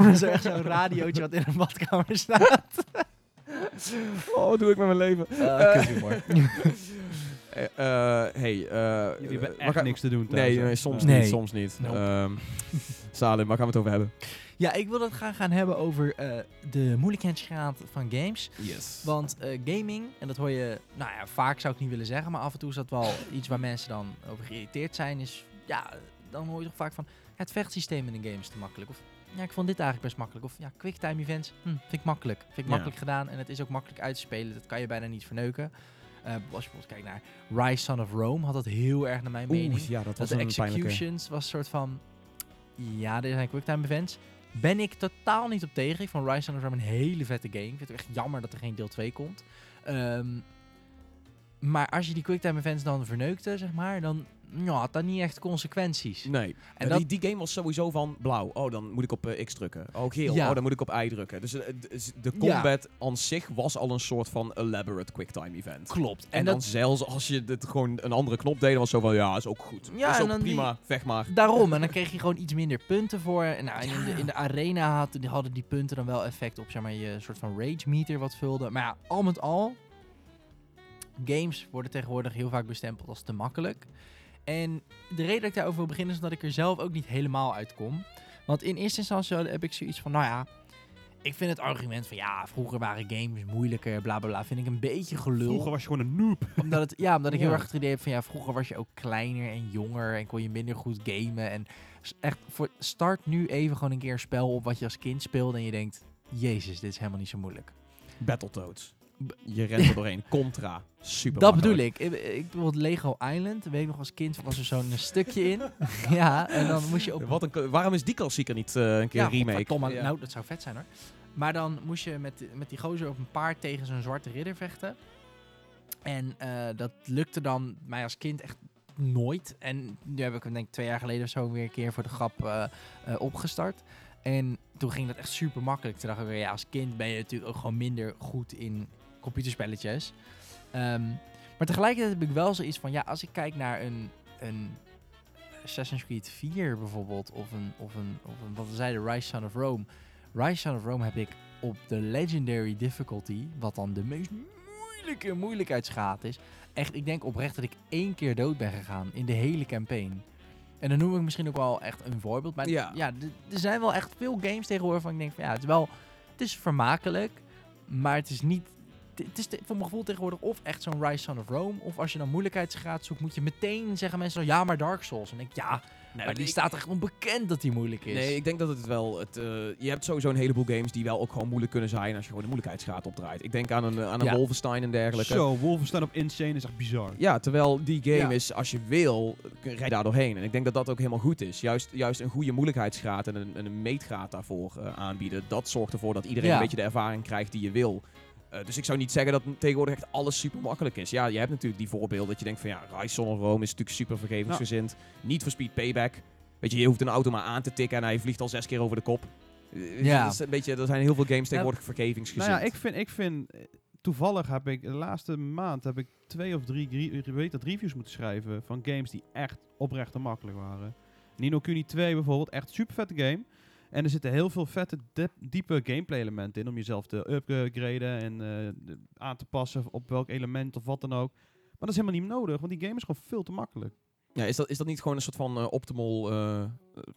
zo echt zo'n radiootje wat in een badkamer staat. Oh, wat doe ik met mijn leven? Uh, Eh, eh, hey, eh, Jullie hebben echt ga- niks te doen thuis. Nee, nee, soms Nee. niet, soms niet. Nope. Ehm, Salim, waar gaan we het over hebben? ja, ik wil het gaan, gaan hebben over eh, de moeilijkheidsgraad van games. Yes. Want eh, gaming, en dat hoor je, nou ja, vaak zou ik niet willen zeggen, maar af en toe is dat wel iets waar mensen dan over geïrriteerd zijn. Is ja, dan hoor je toch vaak van ja, het vechtsysteem in een game is te makkelijk. Of ja, ik vond dit eigenlijk best makkelijk. Of ja, quicktime events, hm, vind ik makkelijk. Vind ik Ja. makkelijk gedaan en het is ook makkelijk uit te spelen. Dat kan je bijna niet verneuken. Eh, als je bijvoorbeeld kijkt naar Rise Son of Rome, had dat heel erg naar mijn mening. Ja, dat Dat was de pijnlijke... executions was een soort van... Ja, dit zijn quicktime events. Ben ik totaal niet op tegen. Ik vond Rise Son of Rome een hele vette game. Ik vind het echt jammer dat er geen deel 2 komt. Ehm, maar als je die quicktime events dan verneukte, zeg maar, dan ja, had dat niet echt consequenties. Nee. En dat- die, die game was sowieso van blauw. Oh, dan moet ik op eh, X drukken. Oh, geel. Ja. Oh, dan moet ik op Y drukken. Dus eh, d- de combat aan zich was al een soort van elaborate quicktime event. Klopt. En, En, dan dat, zelfs als je dit gewoon een andere knop deed, dan was zo van ja, is ook goed. Ja, is ook prima, vecht maar. daarom. En dan kreeg je gewoon iets minder punten voor. En nou, in, de, in de arena had, hadden die punten dan wel effect op zeg maar, je soort van rage meter wat vulde. Maar ja, al met al, games worden tegenwoordig heel vaak bestempeld als te makkelijk. En de reden dat ik daarover wil beginnen is dat ik er zelf ook niet helemaal uitkom. Want in eerste instantie heb ik zoiets van, nou ja, ik vind het argument van ja, vroeger waren games moeilijker, bla bla bla, vind ik een beetje gelul Vroeger was je gewoon een noob. omdat het, ja, omdat ik heel erg het idee heb van ja, vroeger was je ook kleiner en jonger en kon je minder goed gamen. En echt, voor, start nu even gewoon een keer een spel op wat je als kind speelde en je denkt, jezus, dit is helemaal niet zo moeilijk. Battletoads. Je rent er doorheen. Contra. Super dat bedoel ik. ik. Ik bijvoorbeeld Lego Island, weet ik nog als kind was er zo'n stukje in. ja, en dan moest je op... Wat een, waarom is die klassieker niet eh, een keer ja, remake? Ja. Nou, dat zou vet zijn hoor. Maar dan moest je met, met die gozer op een paard tegen zo'n zwarte ridder vechten. En eh, dat lukte dan mij als kind echt nooit. En nu heb ik hem denk ik twee jaar geleden of zo weer een keer voor de grap eh, eh, opgestart. En toen ging dat echt super makkelijk. Toen dacht ik, weer, ja, als kind ben je natuurlijk ook gewoon minder goed in computerspelletjes. Ehm, maar tegelijkertijd heb ik wel zoiets van, ja, als ik kijk naar een, een Assassin's Creed 4 bijvoorbeeld, of een, of een, of een wat we zeiden, Rise Son of Rome. Rise Son of Rome heb ik op de Legendary Difficulty, wat dan de meest moeilijke moeilijkheidsgraad is. Echt, ik denk oprecht dat ik één keer dood ben gegaan in de hele campaign. En dan noem ik misschien ook wel echt een voorbeeld. Maar Ja. ja, er zijn wel echt veel games tegenwoordig van ik denk van ja, het is wel, het is vermakelijk, maar het is niet, het is voor mijn gevoel tegenwoordig of echt zo'n Rise Son of Rome, of als je dan moeilijkheidsgraad zoekt, moet je meteen zeggen mensen zo, ja, maar Dark Souls. En ik denk, ja, maar die ik- staat echt onbekend dat die moeilijk is. Nee, ik denk dat het wel... Het, eh, je hebt sowieso een heleboel games die wel ook gewoon moeilijk kunnen zijn als je gewoon de moeilijkheidsgraad opdraait. Ik denk aan een, aan een Ja. Wolfenstein en dergelijke. Zo, Wolfenstein op Insane is echt bizar. Ja, terwijl die game Ja. is, als je wil, rij je daar doorheen. En ik denk dat dat ook helemaal goed is. Juist, juist een goede moeilijkheidsgraad en een, en een meetgraad daarvoor eh, aanbieden. Dat zorgt ervoor dat iedereen Ja. een beetje de ervaring krijgt die je wil. Eh, dus ik zou niet zeggen dat tegenwoordig echt alles super makkelijk is. Ja, je hebt natuurlijk die voorbeelden dat je denkt van ja, Rise of Rome is natuurlijk super vergevingsgezind. Niet voor speed payback. Weet je, je hoeft een auto maar aan te tikken en hij vliegt al zes keer over de kop. Eh, Ja. dat is een beetje, er zijn heel veel games tegenwoordig vergevingsgezind. Nou ja, ik vind, ik vind eh, toevallig heb ik de laatste maand heb ik twee of drie weet dat, reviews moeten schrijven van games die echt oprecht en makkelijk waren. Nino Kuni 2 bijvoorbeeld, echt super vette game. En er zitten heel veel vette, diep- diepe gameplay elementen in om jezelf te upgraden en eh, aan te passen op welk element of wat dan ook. Maar dat is helemaal niet nodig, want die game is gewoon veel te makkelijk. Ja, is, dat, is dat niet gewoon een soort van eh, optimal eh,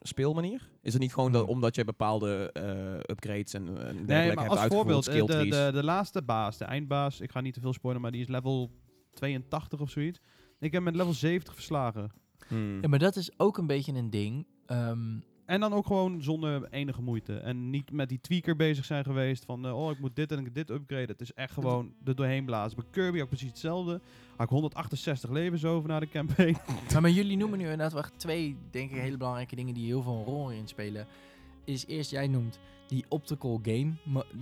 speelmanier? Is het niet gewoon dat, omdat je bepaalde eh, upgrades en, en dergelijke Nee, hebt maar als voorbeeld, skill de, trees? de, de laatste baas, de eindbaas, ik ga niet te veel spoilen, maar die is level 82 of zoiets. Ik heb met level 70 verslagen. Hmm. Ja, maar dat is ook een beetje een ding. Ehm, En dan ook gewoon zonder enige moeite. En niet met die tweaker bezig zijn geweest van, eh, oh, ik moet dit en dit upgraden. Het is echt gewoon er doorheen blazen. Bij Kirby ook precies hetzelfde. Had ik 168 levens over na de campaign. maar, maar jullie noemen nu inderdaad wel echt twee, denk ik, hele belangrijke dingen die heel veel een rol in spelen. Is eerst, jij noemt die optical game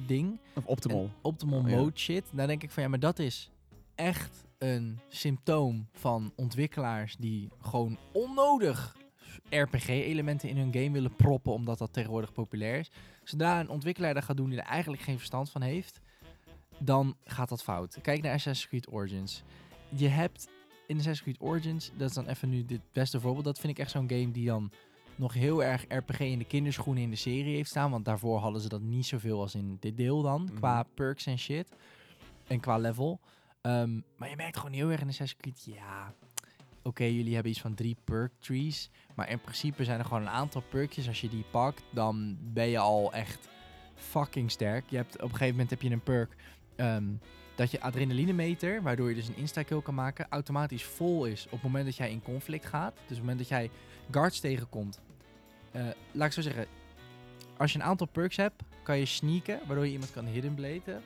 ding. Of optimal. En optimal Oh, ja. mode shit. Daar denk ik van ja, maar dat is echt een symptoom van ontwikkelaars die gewoon onnodig RPG-elementen in hun game willen proppen, omdat dat tegenwoordig populair is. Zodra een ontwikkelaar dat gaat doen die er eigenlijk geen verstand van heeft, dan gaat dat fout. Kijk naar Assassin's Creed Origins. Je hebt in Assassin's Creed Origins, dat is dan even nu dit beste voorbeeld, dat vind ik echt zo'n game die dan nog heel erg RPG in de kinderschoenen in de serie heeft staan. Want daarvoor hadden ze dat niet zoveel als in dit deel dan. Mhm. Qua perks en shit. En qua level. Ehm, maar je merkt gewoon heel erg in Assassin's Creed, ja... Oké, jullie hebben iets van drie perk trees. Maar in principe zijn er gewoon een aantal perkjes. Als je die pakt, dan ben je al echt fucking sterk. Je hebt, op een gegeven moment heb je een perk... ehm, dat je adrenalinemeter, waardoor je dus een insta-kill kan maken, automatisch vol is op het moment dat jij in conflict gaat. Dus op het moment dat jij guards tegenkomt. eh, laat ik zo zeggen, als je een aantal perks hebt, kan je sneaken, waardoor je iemand kan hidden bladen.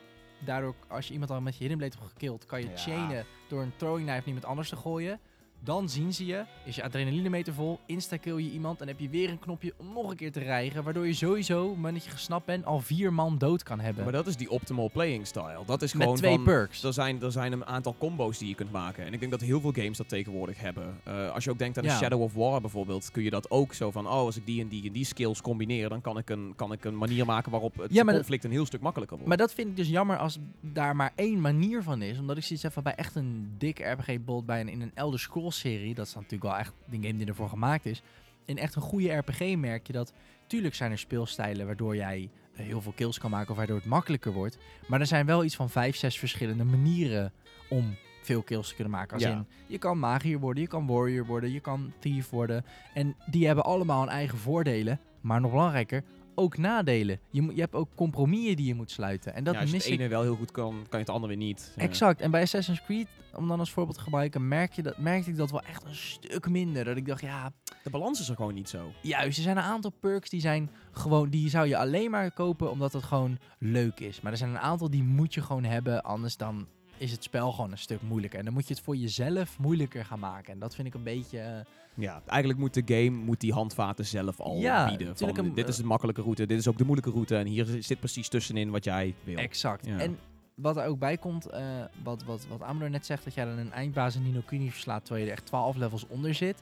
Daardoor, als je iemand al met je hidden blade hebt gekild, kan je Ja. chainen door een throwing knife naar iemand anders te gooien. Dan zien ze je, is je adrenalinemeter vol, insta-kill je iemand en heb je weer een knopje om nog een keer te rijgen. Waardoor je sowieso, op het moment dat je gesnapt bent, al vier man dood kan hebben. Maar dat is die optimal playing style. Dat is met gewoon twee van, perks. Er zijn, er zijn een aantal combo's die je kunt maken. En ik denk dat heel veel games dat tegenwoordig hebben. Eh, als je ook denkt aan Ja. een Shadow of War bijvoorbeeld, kun je dat ook zo van, oh, als ik die en die en die skills combineer, dan kan ik een, kan ik een manier maken waarop het Ja, conflict een heel stuk makkelijker wordt. Maar dat vind ik dus jammer als daar maar één manier van is. Omdat ik zoiets heb van bij echt een dik RPG-bot bij een, in een Elder Scrolls-serie. Dat is natuurlijk wel echt de game die ervoor gemaakt is. In echt een goede RPG merk je dat... Tuurlijk zijn er speelstijlen waardoor jij eh, heel veel kills kan maken of waardoor het makkelijker wordt. Maar er zijn wel iets van vijf, zes verschillende manieren om veel kills te kunnen maken. Als Ja. in, je kan magier worden, je kan warrior worden, je kan thief worden. En die hebben allemaal hun eigen voordelen. Maar nog belangrijker, ook nadelen. Je, moet- je hebt ook compromissen die je moet sluiten. En dat ja, als je mis het ik ene wel heel goed kan, kan je het andere weer niet. Ja. Exact. En bij Assassin's Creed, om dan als voorbeeld te gebruiken, merk je dat, merkte ik dat wel echt een stuk minder. Dat ik dacht, ja, De balans is er gewoon niet zo. juist, er zijn een aantal perks die zijn gewoon, die zou je alleen maar kopen omdat het gewoon leuk is. Maar er zijn een aantal die moet je gewoon hebben, anders dan is het spel gewoon een stuk moeilijker. En dan moet je het voor jezelf moeilijker gaan maken. En dat vind ik een beetje... eh, Ja, eigenlijk moet de game moet die handvaten zelf al Ja, bieden. Van, een- dit is de makkelijke route, dit is ook de moeilijke route. En hier zit precies tussenin wat jij wil. Exact. Ja. En wat er ook bij komt, eh, wat, wat, wat Amador net zegt, dat jij dan een eindbaas in Nino Kuni verslaat terwijl je er echt 12 levels onder zit.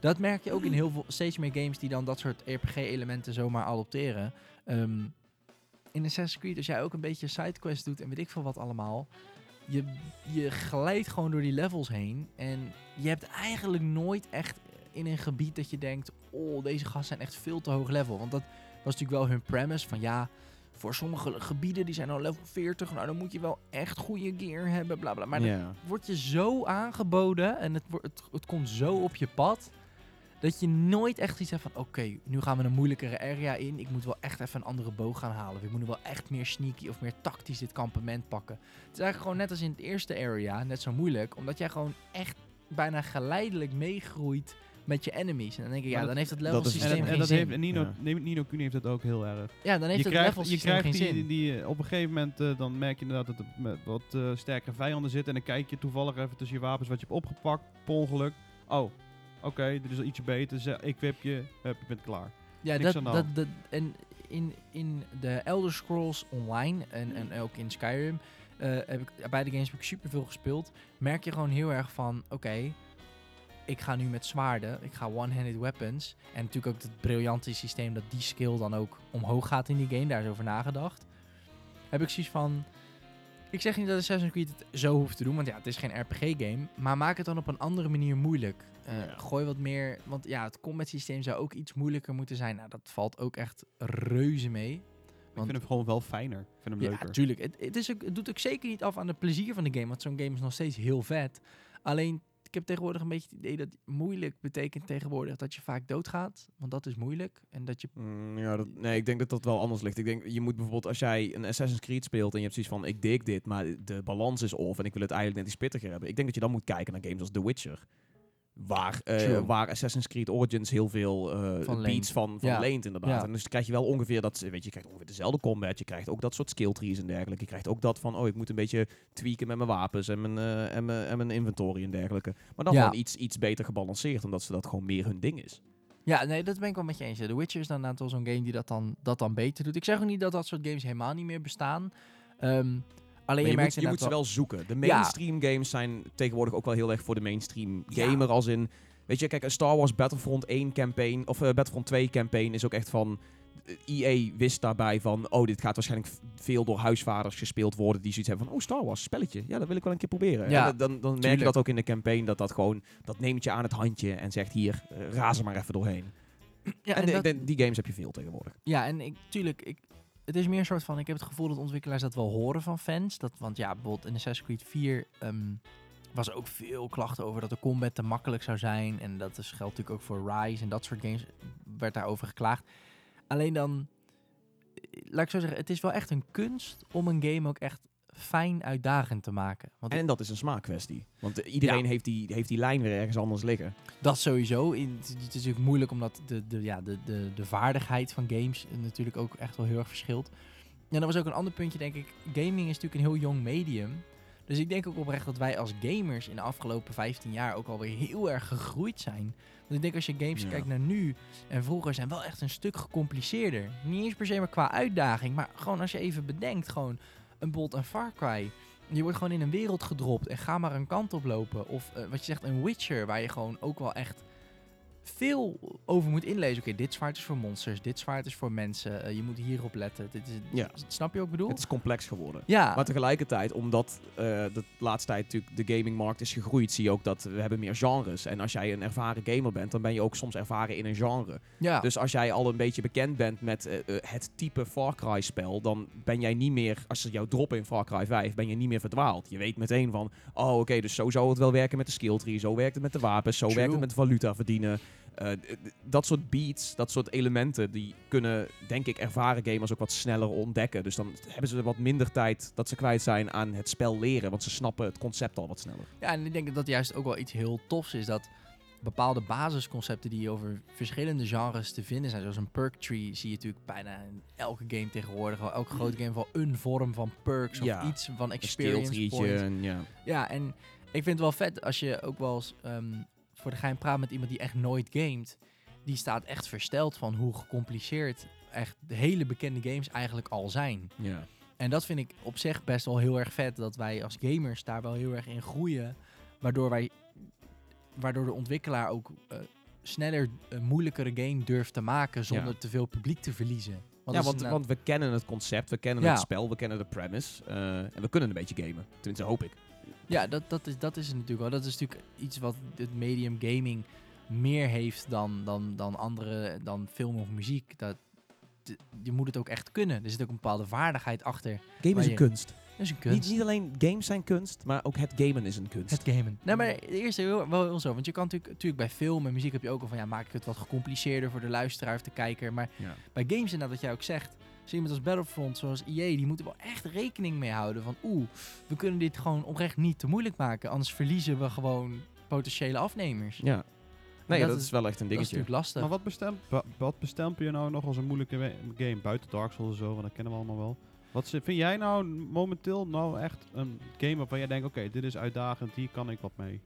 Dat merk je ook in heel veel, steeds meer games die dan dat soort RPG-elementen zomaar adopteren. Ehm, in Assassin's Creed, als jij ook een beetje sidequests doet en weet ik veel wat allemaal, je, je glijdt gewoon door die levels heen en je hebt eigenlijk nooit echt in een gebied dat je denkt, oh, deze gasten zijn echt veel te hoog level. Want dat was natuurlijk wel hun premise van ja, voor sommige gebieden die zijn al level 40, nou dan moet je wel echt goede gear hebben, bla bla. Maar dan wordt je zo aangeboden en het, wordt het, het komt zo op je pad. Dat je nooit echt iets hebt van, oké, nu gaan we een moeilijkere area in. Ik moet wel echt even een andere boog gaan halen. Of ik moet nu wel echt meer sneaky of meer tactisch dit kampement pakken. Het is eigenlijk gewoon net als in het eerste area, net zo moeilijk. Omdat jij gewoon echt bijna geleidelijk meegroeit met je enemies. En dan denk ik, ja, dan heeft het dat level is- systeem En, en geen dat zin. heeft en Nino, Ja. nee, Nino Kuni heeft dat ook heel erg. ja, dan heeft je het krijgt, level je systeem krijgt geen die, zin. die, eh, op een gegeven moment eh, dan merk je inderdaad dat er met wat eh, sterkere vijanden zitten. En dan kijk je toevallig even tussen je wapens wat je hebt opgepakt, per ongeluk. Oh, oké, dit is al ietsje beter. Ze- Ik wip je, hup, je bent klaar. Ja, Niks dat, aan de dat, en in, in de Elder Scrolls Online en, en ook in Skyrim eh, heb ik, beide games heb ik super veel gespeeld. Merk je gewoon heel erg van, oké, ik ga nu met zwaarden, ik ga one-handed weapons. En natuurlijk ook het briljante systeem dat die skill dan ook omhoog gaat in die game, daar is over nagedacht. Heb ik zoiets van, ik zeg niet dat Assassin's Creed het zo hoeft te doen, want ja, het is geen RPG-game. Maar maak het dan op een andere manier moeilijk. Eh, Ja. Gooi wat meer, want ja, het combat systeem zou ook iets moeilijker moeten zijn. Nou, dat valt ook echt reuze mee. Ik vind hem gewoon wel fijner. Ik vind hem Ja, leuker. tuurlijk. Het, het, is ook, het doet ook zeker niet af aan het plezier van de game, want zo'n game is nog steeds heel vet. Alleen, heb tegenwoordig een beetje het idee dat moeilijk betekent tegenwoordig dat je vaak doodgaat, want dat is moeilijk. En dat je... Mm, ja, dat, nee, ik denk dat dat wel anders ligt. Ik denk, je moet bijvoorbeeld, als jij een Assassin's Creed speelt en je hebt zoiets van, ik dik dit, maar de balans is off en ik wil het eigenlijk net iets pittiger hebben. Ik denk dat je dan moet kijken naar games als The Witcher. Waar, eh, waar Assassin's Creed Origins heel veel eh Van beats van, van Ja. leent inderdaad. Ja. En dus krijg je wel ongeveer dat, weet je, je krijgt ongeveer dezelfde combat. Je krijgt ook dat soort skill trees en dergelijke. Je krijgt ook dat van, oh, ik moet een beetje tweaken met mijn wapens en mijn, eh, en mijn, en mijn inventory en dergelijke. Maar dan Ja. gewoon iets, iets beter gebalanceerd, omdat ze dat gewoon meer hun ding is. Ja, nee, dat ben ik wel met je eens. The Witcher is dan inderdaad wel zo'n game die dat dan, dat dan beter doet. Ik zeg ook niet dat dat soort games helemaal niet meer bestaan. Ehm, alleen je, je, merkt moet, je moet ze wel zoeken. De Ja. mainstream games zijn tegenwoordig ook wel heel erg voor de mainstream Ja. gamer. Als in, weet je, kijk, een Star Wars Battlefront 1 campaign, of eh, Battlefront 2 campaign is ook echt van... eh, EA wist daarbij van, oh, dit gaat waarschijnlijk veel door huisvaders gespeeld worden die zoiets hebben van, oh, Star Wars, spelletje. Ja, dat wil ik wel een keer proberen. Ja, en dan, dan merk je dat ook in de campaign, dat dat gewoon, dat neemt je aan het handje en zegt, hier, eh, raas er maar even doorheen. Ja, en en dat- ik denk, die games heb je veel tegenwoordig. Ja, en ik, tuurlijk, ik, het is meer een soort van, ik heb het gevoel dat ontwikkelaars dat wel horen van fans. Dat, want ja, bijvoorbeeld in Assassin's Creed 4 ehm, was ook veel klachten over dat de combat te makkelijk zou zijn. En dat is, geldt natuurlijk ook voor Rise en dat soort games, werd daarover geklaagd. Alleen dan, eh, laat ik zo zeggen, het is wel echt een kunst om een game ook echt fijn uitdagend te maken. Want En dat is een smaakkwestie. Want eh, iedereen Ja. heeft, die, heeft die lijn weer ergens anders liggen. Dat sowieso. In, het is natuurlijk moeilijk omdat de, de, ja, de, de, de vaardigheid van games natuurlijk ook echt wel heel erg verschilt. En dat was ook een ander puntje, denk ik. Gaming is natuurlijk een heel jong medium. Dus ik denk ook oprecht dat wij als gamers in de afgelopen 15 jaar ook alweer heel erg gegroeid zijn. Want ik denk als je games Ja. kijkt naar nu en vroeger zijn wel echt een stuk gecompliceerder. Niet eens per se maar qua uitdaging, maar gewoon als je even bedenkt, gewoon een Bolt en Far Cry. Je wordt gewoon in een wereld gedropt en ga maar een kant op lopen. Of eh, wat je zegt, een Witcher, waar je gewoon ook wel echt veel over moet inlezen. Oké, dit zwaard is voor monsters, dit zwaard is voor mensen. eh, je moet hierop letten. Dit is, Ja. Snap je wat ik bedoel? Het is complex geworden. ja, Maar tegelijkertijd, omdat eh, de laatste tijd natuurlijk de gamingmarkt is gegroeid, zie je ook dat we hebben meer genres. En als jij een ervaren gamer bent, dan ben je ook soms ervaren in een genre. ja. Dus als jij al een beetje bekend bent met eh, het type Far Cry spel, dan ben jij niet meer, als ze jou droppen in Far Cry 5, ben je niet meer verdwaald. Je weet meteen van, oh oké, dus zo zou het wel werken met de skill tree, zo werkt het met de wapens, zo True. werkt het met valuta verdienen. Eh, dat soort beats, dat soort elementen, die kunnen, denk ik, ervaren gamers ook wat sneller ontdekken. Dus dan hebben ze wat minder tijd dat ze kwijt zijn aan het spel leren, want ze snappen het concept al wat sneller. ja, en ik denk dat dat juist ook wel iets heel tofs is. Dat bepaalde basisconcepten die over verschillende genres te vinden zijn. Zoals een perk tree zie je natuurlijk bijna in elke game tegenwoordig. Wel elke grote game wel een vorm van perks of Ja, iets van Een experience treetje, points. en ja. Ja, en ik vind het wel vet als je ook wel eens ehm, voor de gein praat met iemand die echt nooit gamet. Die staat echt versteld van hoe gecompliceerd echt de hele bekende games eigenlijk al zijn. ja. En dat vind ik op zich best wel heel erg vet. Dat wij als gamers daar wel heel erg in groeien. Waardoor wij waardoor de ontwikkelaar ook eh, sneller een moeilijkere game durft te maken zonder Ja. te veel publiek te verliezen. Want ja, want, een- want we kennen het concept, we kennen Ja. het spel, we kennen de premise. eh, en we kunnen een beetje gamen. Tenminste, hoop ik. Ja, dat, dat, is, dat is het natuurlijk wel. Dat is natuurlijk iets wat het medium gaming meer heeft dan, dan, dan andere, dan film of muziek. Dat, je moet het ook echt kunnen. Er zit ook een bepaalde vaardigheid achter. Game Maar is een je- kunst. Dat is een Niet, kunst. niet alleen games zijn kunst, maar ook het gamen is een kunst. Het gamen. Nee, maar de eerste heel, wel heel zo. Want je kan natuurlijk, natuurlijk bij film en muziek heb je ook al van... ja, maak ik het wat gecompliceerder voor de luisteraar of de kijker. Maar Ja. bij games inderdaad, wat jij ook zegt... Zo iemand als Battlefront, zoals EA, die moeten wel echt rekening mee houden van... oeh, we kunnen dit gewoon oprecht niet te moeilijk maken. Anders verliezen we gewoon potentiële afnemers. Ja. Nee, dat dat, is- wel echt een Dat is dingetje. natuurlijk lastig. Maar wat, bestemp, wa- wat bestempel je nou nog als een moeilijke game? Buiten Dark Souls en zo, want dat kennen we allemaal wel. Wat vind jij nou momenteel nou echt een game waarvan jij denkt, oké, dit is uitdagend, hier kan ik wat mee?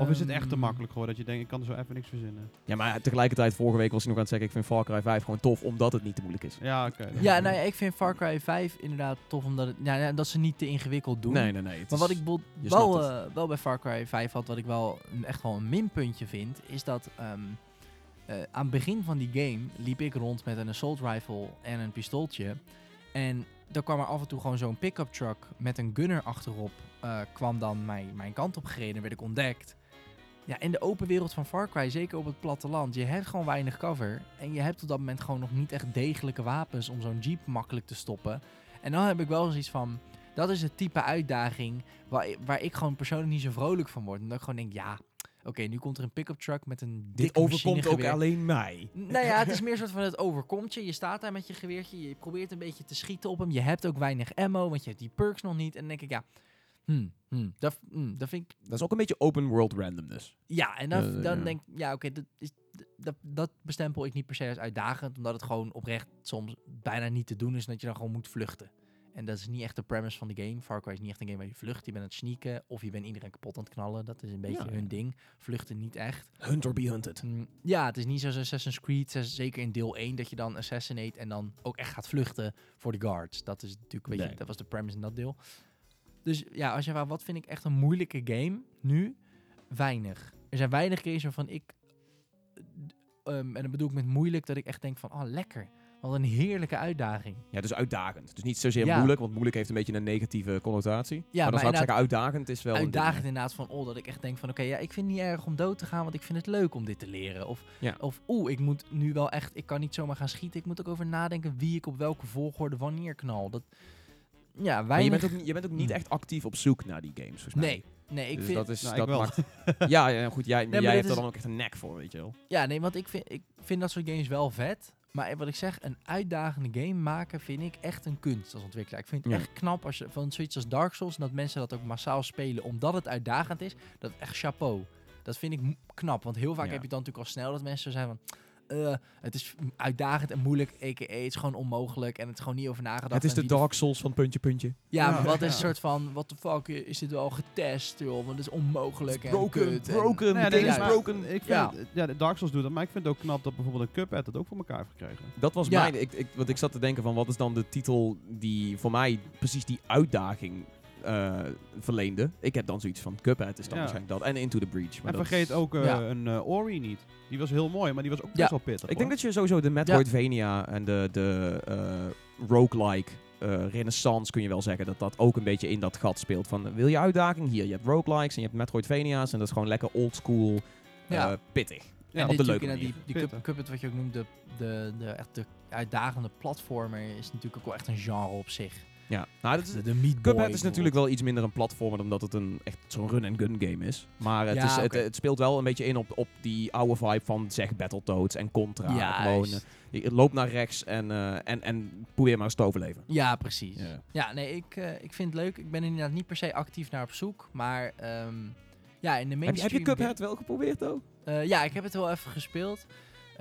Of is het echt te makkelijk geworden dat je denkt, ik kan er zo even niks verzinnen? Ja, maar tegelijkertijd, vorige week was hij nog aan het zeggen, ik vind Far Cry 5 gewoon tof, omdat het niet te moeilijk is. Ja, oké. Ja, nou ja, ik vind Far Cry 5 inderdaad tof, omdat het, ja, dat ze niet te ingewikkeld doen. Nee, nee, nee. het Maar is- wat ik wel, eh, wel bij Far Cry 5 had, wat ik wel echt wel een minpuntje vind, is dat ehm, eh, aan het begin van die game liep ik rond met een assault rifle en een pistooltje. En dan kwam er af en toe gewoon zo'n pick-up truck met een gunner achterop, eh, kwam dan mijn, mijn kant op gereden, werd ik ontdekt. Ja, in de open wereld van Far Cry, zeker op het platteland, je hebt gewoon weinig cover. En je hebt op dat moment gewoon nog niet echt degelijke wapens om zo'n jeep makkelijk te stoppen. En dan heb ik wel zoiets van, dat is het type uitdaging waar, waar ik gewoon persoonlijk niet zo vrolijk van word. Omdat ik gewoon denk, ja, oké, nu komt er een pick-up truck met een Dit overkomt ook alleen mij. Nou ja, het is meer een soort van het overkomt je. Je staat daar met je geweertje, je probeert een beetje te schieten op hem. Je hebt ook weinig ammo, want je hebt die perks nog niet. En dan denk ik, ja, hmm, hmm, dat, hmm, dat vind ik... Dat is ook een beetje open world randomness. Ja, en dan, Eh, dan ja. denk ik, ja, oké, dat, dat, dat bestempel ik niet per se als uitdagend. Omdat het gewoon oprecht soms bijna niet te doen is. En dat je dan gewoon moet vluchten. En dat is niet echt de premise van de game. Far Cry is niet echt een game waar je vlucht. Je bent aan het sneaken of je bent iedereen kapot aan het knallen. Dat is een beetje Ja. hun ding. Vluchten niet echt. Hunt or be hunted. Mm, Ja, het is niet zoals Assassin's Creed, zeker in deel 1, dat je dan assassinate en dan ook echt gaat vluchten voor de guards. Dat is natuurlijk, weet je, dat was de premise in dat deel. Dus ja, als je vraagt, wat vind ik echt een moeilijke game nu? Weinig. Er zijn weinig games waarvan ik, eh, ehm, en dat bedoel ik met moeilijk, dat ik echt denk van, oh lekker. Wat een heerlijke uitdaging. Ja, dus uitdagend. Dus niet zozeer Ja. moeilijk, want moeilijk heeft een beetje een negatieve connotatie. maar dan maar zou ik inderdaad- zeggen, uitdagend is wel uitdagend ja. inderdaad van, oh, dat ik echt denk van, oké, ja, ik vind het niet erg om dood te gaan, want ik vind het leuk om dit te leren. Of, Ja. of oeh, ik moet nu wel echt, ik kan niet zomaar gaan schieten. Ik moet ook over nadenken wie ik op welke volgorde wanneer knal. Dat, ja, Maar je bent, ook, niet- je bent ook niet Hmm. echt actief op zoek naar die games, volgens mij. nee, nee, ik dus vind... dat is, Nou, dat ik wel. maakt... ja, ja, goed, jij, maar jij hebt is- er dan ook echt een nek voor, weet je wel. Ja, nee, want ik vind, ik vind dat soort games wel vet. Maar wat ik zeg, een uitdagende game maken vind ik echt een kunst als ontwikkelaar. Ik vind het Ja. echt knap als je van zoiets als Dark Souls... en dat mensen dat ook massaal spelen omdat het uitdagend is. Dat echt chapeau. Dat vind ik knap. Want heel vaak Ja. heb je dan natuurlijk al snel dat mensen zo zijn van... eh, het is uitdagend en moeilijk, a.k.a. het is gewoon onmogelijk en het is gewoon niet over nagedacht. Het is de Dark Souls van puntje, puntje. Ja, Ja, maar wat is ja. een soort van, what the fuck, is dit wel getest, joh? Want het is onmogelijk en Broken, kut en- broken, is is maar- broken. Ik vind, Ja. ja. de Dark Souls doet dat, maar ik vind het ook knap dat bijvoorbeeld een Cuphead het ook voor elkaar heeft gekregen. Dat was Ja. mijn... Ik, ik, want ik zat te denken van, wat is dan de titel die voor mij precies die uitdaging eh, verleende? Ik heb dan zoiets van, Cuphead is dan Ja. waarschijnlijk dat. En Into the Breach. Maar en vergeet is- ook eh, Ja. een eh, Ori niet. Die was heel mooi, maar die was ook Ja. best wel pittig. Ik denk dat je sowieso de Metroidvania en de, de eh, roguelike eh, renaissance kun je wel zeggen dat dat ook een beetje in dat gat speelt. Van wil je uitdaging? Hier, je hebt roguelikes en je hebt Metroidvania's en dat is gewoon lekker old school, Ja. eh, pittig. En op de leuke die, manier. die. Cup, Cuphead, wat je ook noemt, de, de, de, echt de uitdagende platformer, is natuurlijk ook wel echt een genre op zich. Ja, nou, dat is, De, de Meat Boy Cuphead is natuurlijk wel iets minder een platformer omdat het een echt zo'n run-and-gun game is. Maar het, Ja, is, het, het speelt wel een beetje in op, op die oude vibe van zeg Battletoads en Contra. Juist. Gewoon, eh, je loopt naar rechts en, eh, en, en probeer maar eens te overleven. Ja, precies. Ja. Ja, nee, ik, eh, ik vind het leuk. Ik ben er inderdaad niet per se actief naar op zoek, maar ehm, ja, in de Heb, je- mainstream... heb je Cuphead wel geprobeerd, ook? Ja, ik heb het wel even gespeeld.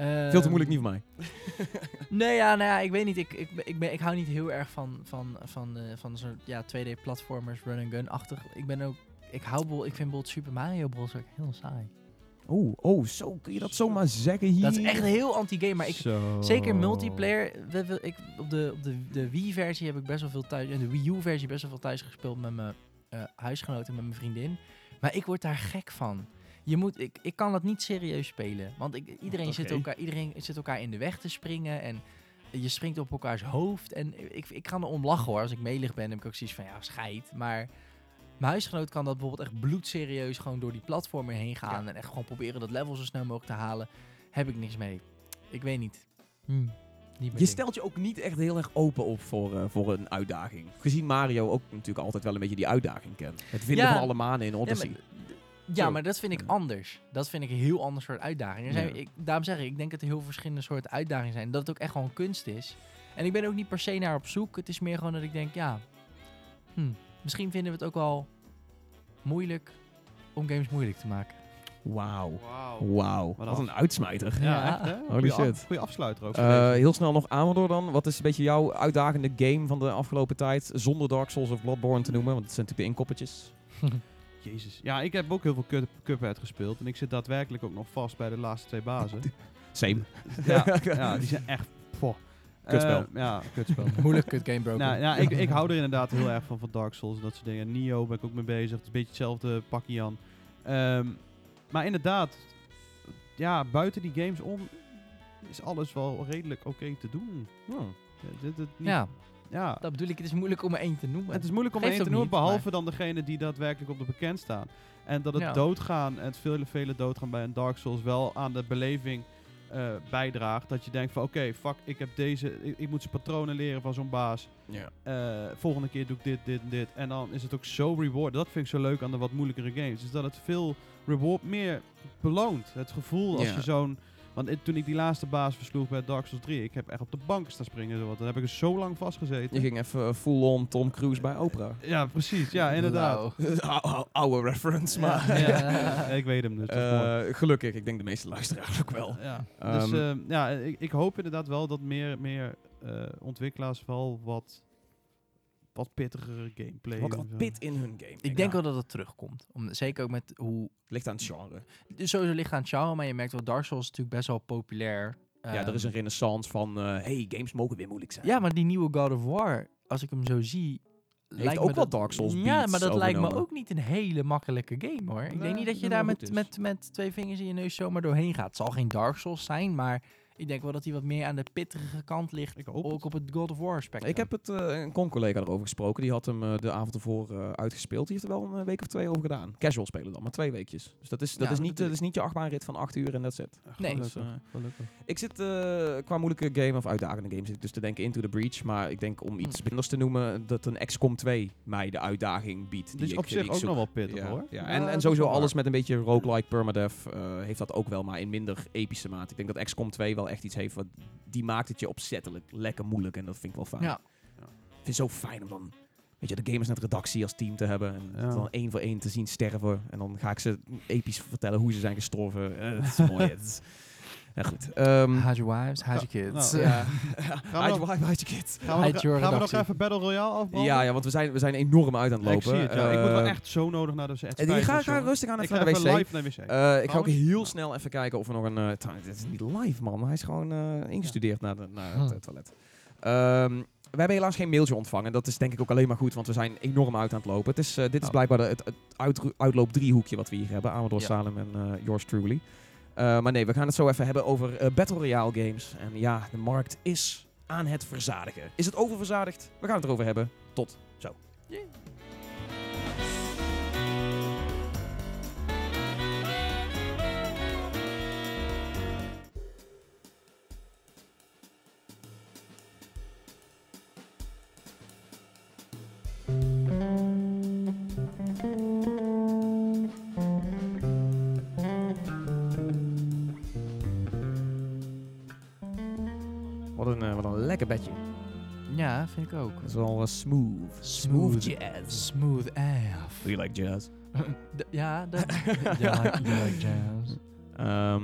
Veel te Ehm, moeilijk niet voor mij. Nee, ja, nou ja, ik weet niet. Ik, ik, ik, ben, ik hou niet heel erg van, van, van, eh, van zo'n ja, 2D-platformers, run-and-gun-achtig. Ik ben ook... Ik, hou, ik vind bijvoorbeeld Super Mario Bros. ook heel saai. Oh, oh, zo kun je dat zomaar zeggen hier. Dat is echt heel anti-game, maar ik, Zo. Zeker multiplayer. We, we- ik, op de, op de, de Wii-versie heb ik best wel veel thuis. En de Wii U-versie best wel veel thuis gespeeld met mijn eh huisgenoten en met mijn vriendin. Maar ik word daar gek van. Je moet, ik, ik kan dat niet serieus spelen. Want ik, iedereen, zit elkaar, iedereen zit elkaar in de weg te springen. En je springt op elkaars hoofd. En ik, ik ga er om lachen hoor. Als ik melig ben, heb ik ook zoiets van ja, scheid. Maar mijn huisgenoot kan dat bijvoorbeeld echt bloedserieus gewoon door die platformen heen gaan. En echt gewoon proberen dat level zo snel mogelijk te halen. Heb ik niks mee. Ik weet niet. Hm, mijn Je ding. stelt je ook niet echt heel erg open op voor, eh, voor een uitdaging. Gezien Mario ook natuurlijk altijd wel een beetje die uitdaging kent. Het vinden Ja. van alle manen in Odyssey. Ja, maar dat vind ik anders. Dat vind ik een heel ander soort uitdaging. Er zijn, Ja. ik, daarom zeg ik, ik denk dat er heel verschillende soorten uitdagingen zijn. Dat het ook echt gewoon kunst is. En ik ben ook niet per se naar op zoek. Het is meer gewoon dat ik denk, ja, hm, misschien vinden we het ook wel moeilijk om games moeilijk te maken. Wauw. Wauw. Wauw. Wat een uitsmijter. Ja, Ja. echt hè? Holy Goeie af- goeie afsluiter ook. Eh, heel snel nog Amador dan. Wat is een beetje jouw uitdagende game van de afgelopen tijd? Zonder Dark Souls of Bloodborne te noemen, want het zijn natuurlijk de inkoppertjes. Jezus. Ja, ik heb ook heel veel Cup- Cuphead gespeeld. En ik zit daadwerkelijk ook nog vast bij de laatste twee bazen. Same. ja, ja, die zijn echt... Poh. Kutspel. Eh, ja, kutspel. Moeilijk, kut game broken. nou, ja, ik, ik hou er inderdaad heel erg van, van Dark Souls en dat soort dingen. Nio ben ik ook mee bezig. Het is een beetje hetzelfde pakje aan. Ehm, maar inderdaad, ja, buiten die games om is alles wel redelijk oké te doen. Hmm. Ja, dit- dit niet- ja, ja. dat bedoel ik. Het is moeilijk om er één te noemen. Het is moeilijk om één te noemen, niet, behalve dan degene die daadwerkelijk op de bekend staan. En dat het Ja. doodgaan, en het vele, vele doodgaan bij een Dark Souls wel aan de beleving eh, bijdraagt. Dat je denkt van oké, fuck, ik heb deze, ik, ik moet zijn patronen leren van zo'n baas. Ja. Eh, volgende keer doe ik dit, dit en dit. En dan is het ook zo reward. Dat vind ik zo leuk aan de wat moeilijkere games. Is dat het veel reward meer beloont. Het gevoel als Ja. je zo'n... Want toen ik die laatste baas versloeg bij Dark Souls 3, ik heb echt op de bank staan springen. Wat. Dan heb ik er zo lang vastgezeten. Je ging even full-on Tom Cruise bij Oprah. Ja, precies. Ja, inderdaad. Lauw. Ou- Oude reference, maar... Ja, ja, ik weet hem dus. Eh, gelukkig, ik denk de meeste luisteraars ook wel. Ja. Ehm, dus eh, ja, ik, ik hoop inderdaad wel dat meer, meer eh, ontwikkelaars wel wat, wat pittigere gameplay Wat pit in hun game. Ik denk wel dat het terugkomt. Om, zeker ook met hoe... Ligt aan het genre. Dus sowieso ligt aan het genre, maar je merkt wel Dark Souls is natuurlijk best wel populair. ja, er is een Ehm, renaissance van... eh, hey, games mogen weer moeilijk zijn. Ja, maar die nieuwe God of War, als ik hem zo zie... lijkt ook me wel dat- Dark Souls Ja, maar dat lijkt me ook niet een hele makkelijke game hoor. Ik Nee, denk niet dat je daar met, met, met twee vingers in je neus zomaar doorheen gaat. Het zal geen Dark Souls zijn, maar ik denk wel dat hij wat meer aan de pittige kant ligt. Ik hoop ook het. op het God of War spectrum. Ik heb het, eh, een con-collega erover gesproken. Die had hem eh, de avond ervoor eh, uitgespeeld. Die heeft er wel een week of twee over gedaan. Casual spelen dan, maar twee weekjes. Dus dat is, dat Ja, is, dat niet, dat is niet je achtbaanrit van acht uur en that's it. Nee. Dus. Ik zit eh, qua moeilijke game of uitdagende game zit ik dus te denken Into the Breach. Maar ik denk om iets Hm. minders te noemen dat een XCOM 2 mij de uitdaging biedt. Die Dus ik, op zich ik ook zoek. nog wel pittig ja, hoor. Ja. En, dat en sowieso alles met een beetje roguelike permadeath eh, heeft dat ook wel, maar in minder epische maat. Ik denk dat XCOM 2 wel echt iets heeft wat die maakt het je opzettelijk lekker moeilijk en dat vind ik wel fijn. Ja. Ja. Ik vind het zo fijn om dan weet je, de gamers net redactie als team te hebben en Ja. dan één voor één te zien sterven en dan ga ik ze episch vertellen hoe ze zijn gestorven. Eh, Het is mooi. Het ja, goed. Ehm, Hide your wives, hide your kids. nou, ja. Gaan we Hide nog- your wife, hide your kids. Gaan we, nog, your gaan we nog even Battle Royale afbranden? Ja, ja, want we zijn, we zijn enorm uit aan het Ik lopen. zie het, ja. ik moet wel Eh, echt zo nodig naar de wc. Het eh, spijt ga, ga rustig aan Ik even ga naar de wc. live naar de wc. Eh, ik ga ook heel snel even kijken of er nog een... eh, dit is niet live, man. Hij is gewoon eh, ingestudeerd naar, de, naar het eh, toilet. Ehm, we hebben helaas geen mailtje ontvangen. Dat is denk ik ook alleen maar goed, want we zijn enorm uit aan het lopen. Het is, eh, dit is Oh. blijkbaar de, het, het uit, uitloop driehoekje wat we hier hebben. Amador Ja. Salem en eh, yours truly. Eh, maar nee, we gaan het zo even hebben over eh, Battle Royale games. En ja, de markt is aan het verzadigen. Is het oververzadigd? We gaan het erover hebben. Tot zo. Wat een, eh, wat een lekker bedje. Ja, vind ik ook. Het is wel eh, smooth. Smooth jazz. Smooth AF. Do you like jazz? D- ja, dat... ja, you like jazz. Ehm,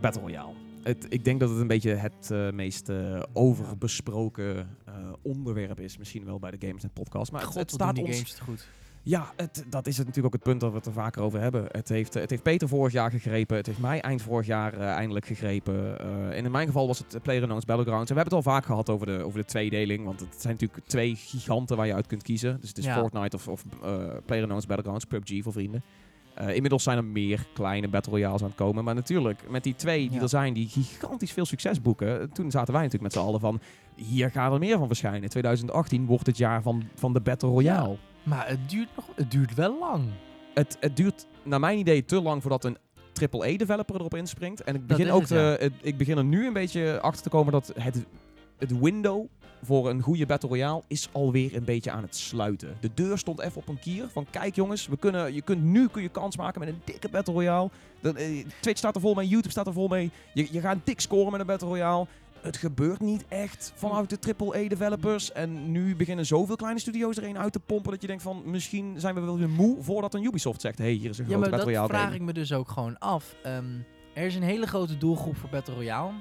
Battle Royale. Het, ik denk dat het een beetje het eh, meest eh, overbesproken eh, onderwerp is. Misschien wel bij de Games en Podcast. Maar het, God, het wat staat ons... games goed. Ja, het, dat is het natuurlijk ook het punt dat we het er vaker over hebben. Het heeft, het heeft Peter vorig jaar gegrepen. Het heeft mij eind vorig jaar eh, eindelijk gegrepen. Eh, en in mijn geval was het PlayerUnknown's Battlegrounds. En we hebben het al vaak gehad over de, over de tweedeling. Want het zijn natuurlijk twee giganten waar je uit kunt kiezen. Dus het is Ja. Fortnite of, of eh PlayerUnknown's Battlegrounds, PUBG voor vrienden. Inmiddels zijn er meer kleine Battle Royales aan het komen. Maar natuurlijk, met die twee die Ja. er zijn, die gigantisch veel succes boeken. Toen zaten wij natuurlijk met z'n allen van, hier gaan er meer van verschijnen. 2018 wordt het jaar van, van de Battle Royale. Maar het duurt nog... Het duurt wel lang. Het, het duurt naar mijn idee te lang voordat een AAA-developer erop inspringt. En ik begin, ook het, te, het- ik begin er nu een beetje achter te komen dat het, het window voor een goede Battle Royale is alweer een beetje aan het sluiten. De deur stond even op een kier van kijk jongens, we kunnen, je kunt, nu kun je kans maken met een dikke Battle Royale. De, eh, Twitch staat er vol mee, YouTube staat er vol mee. Je, je gaat dik scoren met een Battle Royale. Het gebeurt niet echt vanuit de AAA-developers. En nu beginnen zoveel kleine studio's er een uit te pompen dat je denkt van misschien zijn we wel weer moe voordat een Ubisoft zegt hey, hier is een Ja, grote maar Battle dat Royale vraag game. ik me dus ook gewoon af. Ehm, er is een hele grote doelgroep voor Battle Royale.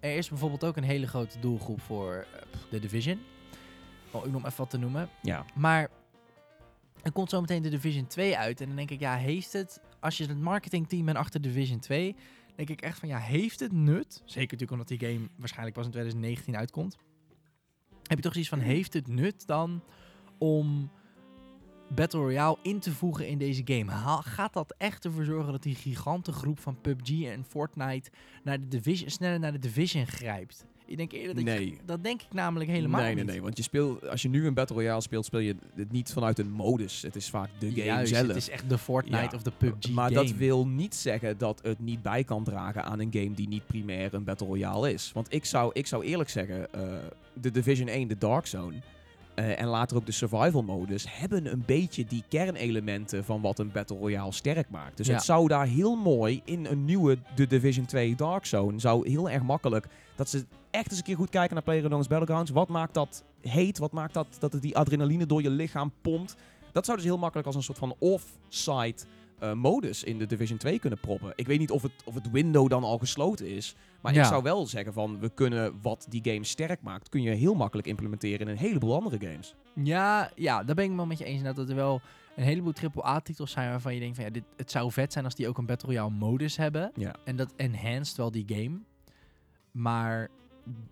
Er is bijvoorbeeld ook een hele grote doelgroep voor eh, pff, The Division. Om ook nog even wat te noemen. Ja. Maar En komt zo meteen de Division 2 uit. En dan denk ik, ja, heeft het... Als je het marketingteam bent achter Division 2... denk ik echt van, ja, heeft het nut? Zeker natuurlijk omdat die game waarschijnlijk pas in 2019 uitkomt. Heb je toch zoiets van, heeft het nut dan om Battle Royale in te voegen in deze game? Gaat dat echt ervoor zorgen dat die gigantengroep van PUBG en Fortnite naar de Division, sneller naar de Division grijpt? Ik denk eerder dat je- Nee. dat denk ik namelijk helemaal nee, nee, niet. nee. Want je speelt, als je nu een Battle Royale speelt, speel je het niet vanuit een modus. Het is vaak de game Juist, zelf. het is echt de Fortnite Ja, of de PUBG maar game. dat wil niet zeggen dat het niet bij kan dragen aan een game die niet primair een Battle Royale is. Want ik zou, ik zou eerlijk zeggen, eh, de Division 1, de Dark Zone, eh, en later ook de survival modus, hebben een beetje die kernelementen van wat een Battle Royale sterk maakt. Dus Ja. het zou daar heel mooi in een nieuwe de Division 2 Dark Zone, zou heel erg makkelijk, dat ze echt eens een keer goed kijken naar PlayerUnknown's Battlegrounds. Wat maakt dat heet? Wat maakt dat, dat het die adrenaline door je lichaam pompt? Dat zou dus heel makkelijk als een soort van off-site eh, modus in de Division 2 kunnen proppen. Ik weet niet of het, of het window dan al gesloten is. Maar Ja. ik zou wel zeggen van, we kunnen wat die game sterk maakt, kun je heel makkelijk implementeren in een heleboel andere games. Ja, ja, daar ben ik wel met je eens. Dat er wel een heleboel AAA-titels zijn waarvan je denkt van ja, dit, het zou vet zijn als die ook een Battle Royale modus hebben. Ja. En dat enhanced wel die game. Maar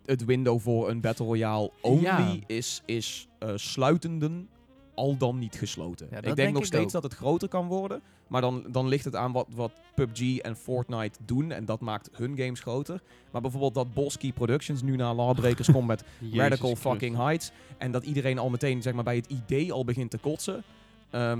Het window voor een Battle Royale only Ja. is, is eh, sluitenden al dan niet gesloten. Ja, ik denk denk nog ik steeds ook. dat het groter kan worden. Maar dan, dan ligt het aan wat, wat PUBG en Fortnite doen. En dat maakt hun games groter. Maar bijvoorbeeld dat Bosky Productions nu naar Lawbreakers komt met Radical Christus. fucking Heights. En dat iedereen al meteen zeg maar, bij het idee al begint te kotsen. Ehm,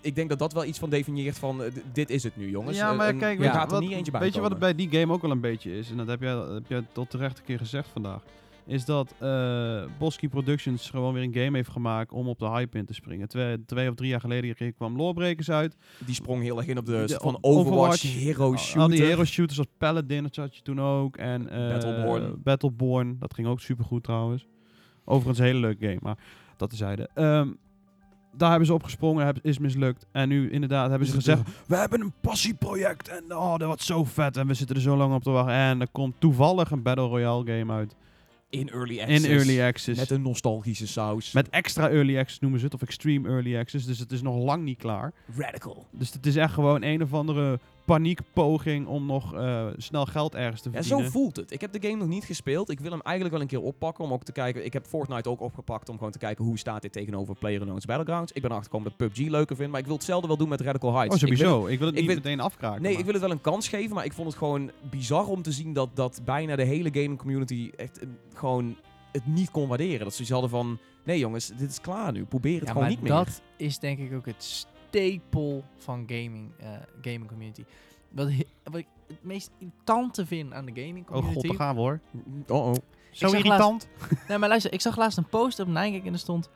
ik denk dat dat wel iets van definieert van eh, dit is het nu jongens. Ja, Eh, maar kijk, je gaat er wat- niet eentje bij Weet je wat het bij die game ook wel een beetje is? En dat heb jij, heb jij tot terecht een keer gezegd vandaag. Is dat eh Bosky Productions gewoon weer een game heeft gemaakt om op de hype in te springen. Twee, twee of drie jaar geleden kwam Lawbreakers uit. Die sprong heel erg in op de, van Overwatch, Overwatch, hero Al shooter. die hero shooters als Paladin, dat had je toen ook. En eh, Battleborn. Battleborn, dat ging ook supergoed trouwens. Overigens een hele leuke game, maar dat tezijde. Ehm daar hebben ze opgesprongen, is mislukt. En nu inderdaad hebben ze gezegd, we hebben een passieproject en oh, dat wordt zo vet. En we zitten er zo lang op te wachten. En er komt toevallig een Battle Royale game uit. In early access. In early access. Met een nostalgische saus. Met extra early access noemen ze het, of extreme early access. Dus het is nog lang niet klaar. Radical. Dus het is echt gewoon een of andere paniekpoging om nog eh, snel geld ergens te Ja, verdienen. zo voelt het. Ik heb de game nog niet gespeeld. Ik wil hem eigenlijk wel een keer oppakken om ook te kijken. Ik heb Fortnite ook opgepakt om gewoon te kijken hoe staat dit tegenover PlayerUnknown's Battlegrounds. Ik ben erachter gekomen dat PUBG leuker vind, maar ik wil hetzelfde wel doen met Radical Heights. Oh, Ik wil- sowieso. Ik wil, het niet wil- meteen afkraken. Nee, maar- ik wil het wel een kans geven, maar ik vond het gewoon bizar om te zien dat, dat bijna de hele gaming community echt eh, gewoon het niet kon waarderen. Dat ze iets hadden van, nee jongens, dit is klaar nu. Probeer het ja, gewoon niet meer. dat is denk ik ook het stapel van gaming, eh, gaming community. Wat, wat ik het meest irritante vind aan de gaming Oh god, community. daar gaan we hoor. Oh oh. Zo irritant. Nee, maar luister, ik zag laatst een post op Nijkijk en er stond...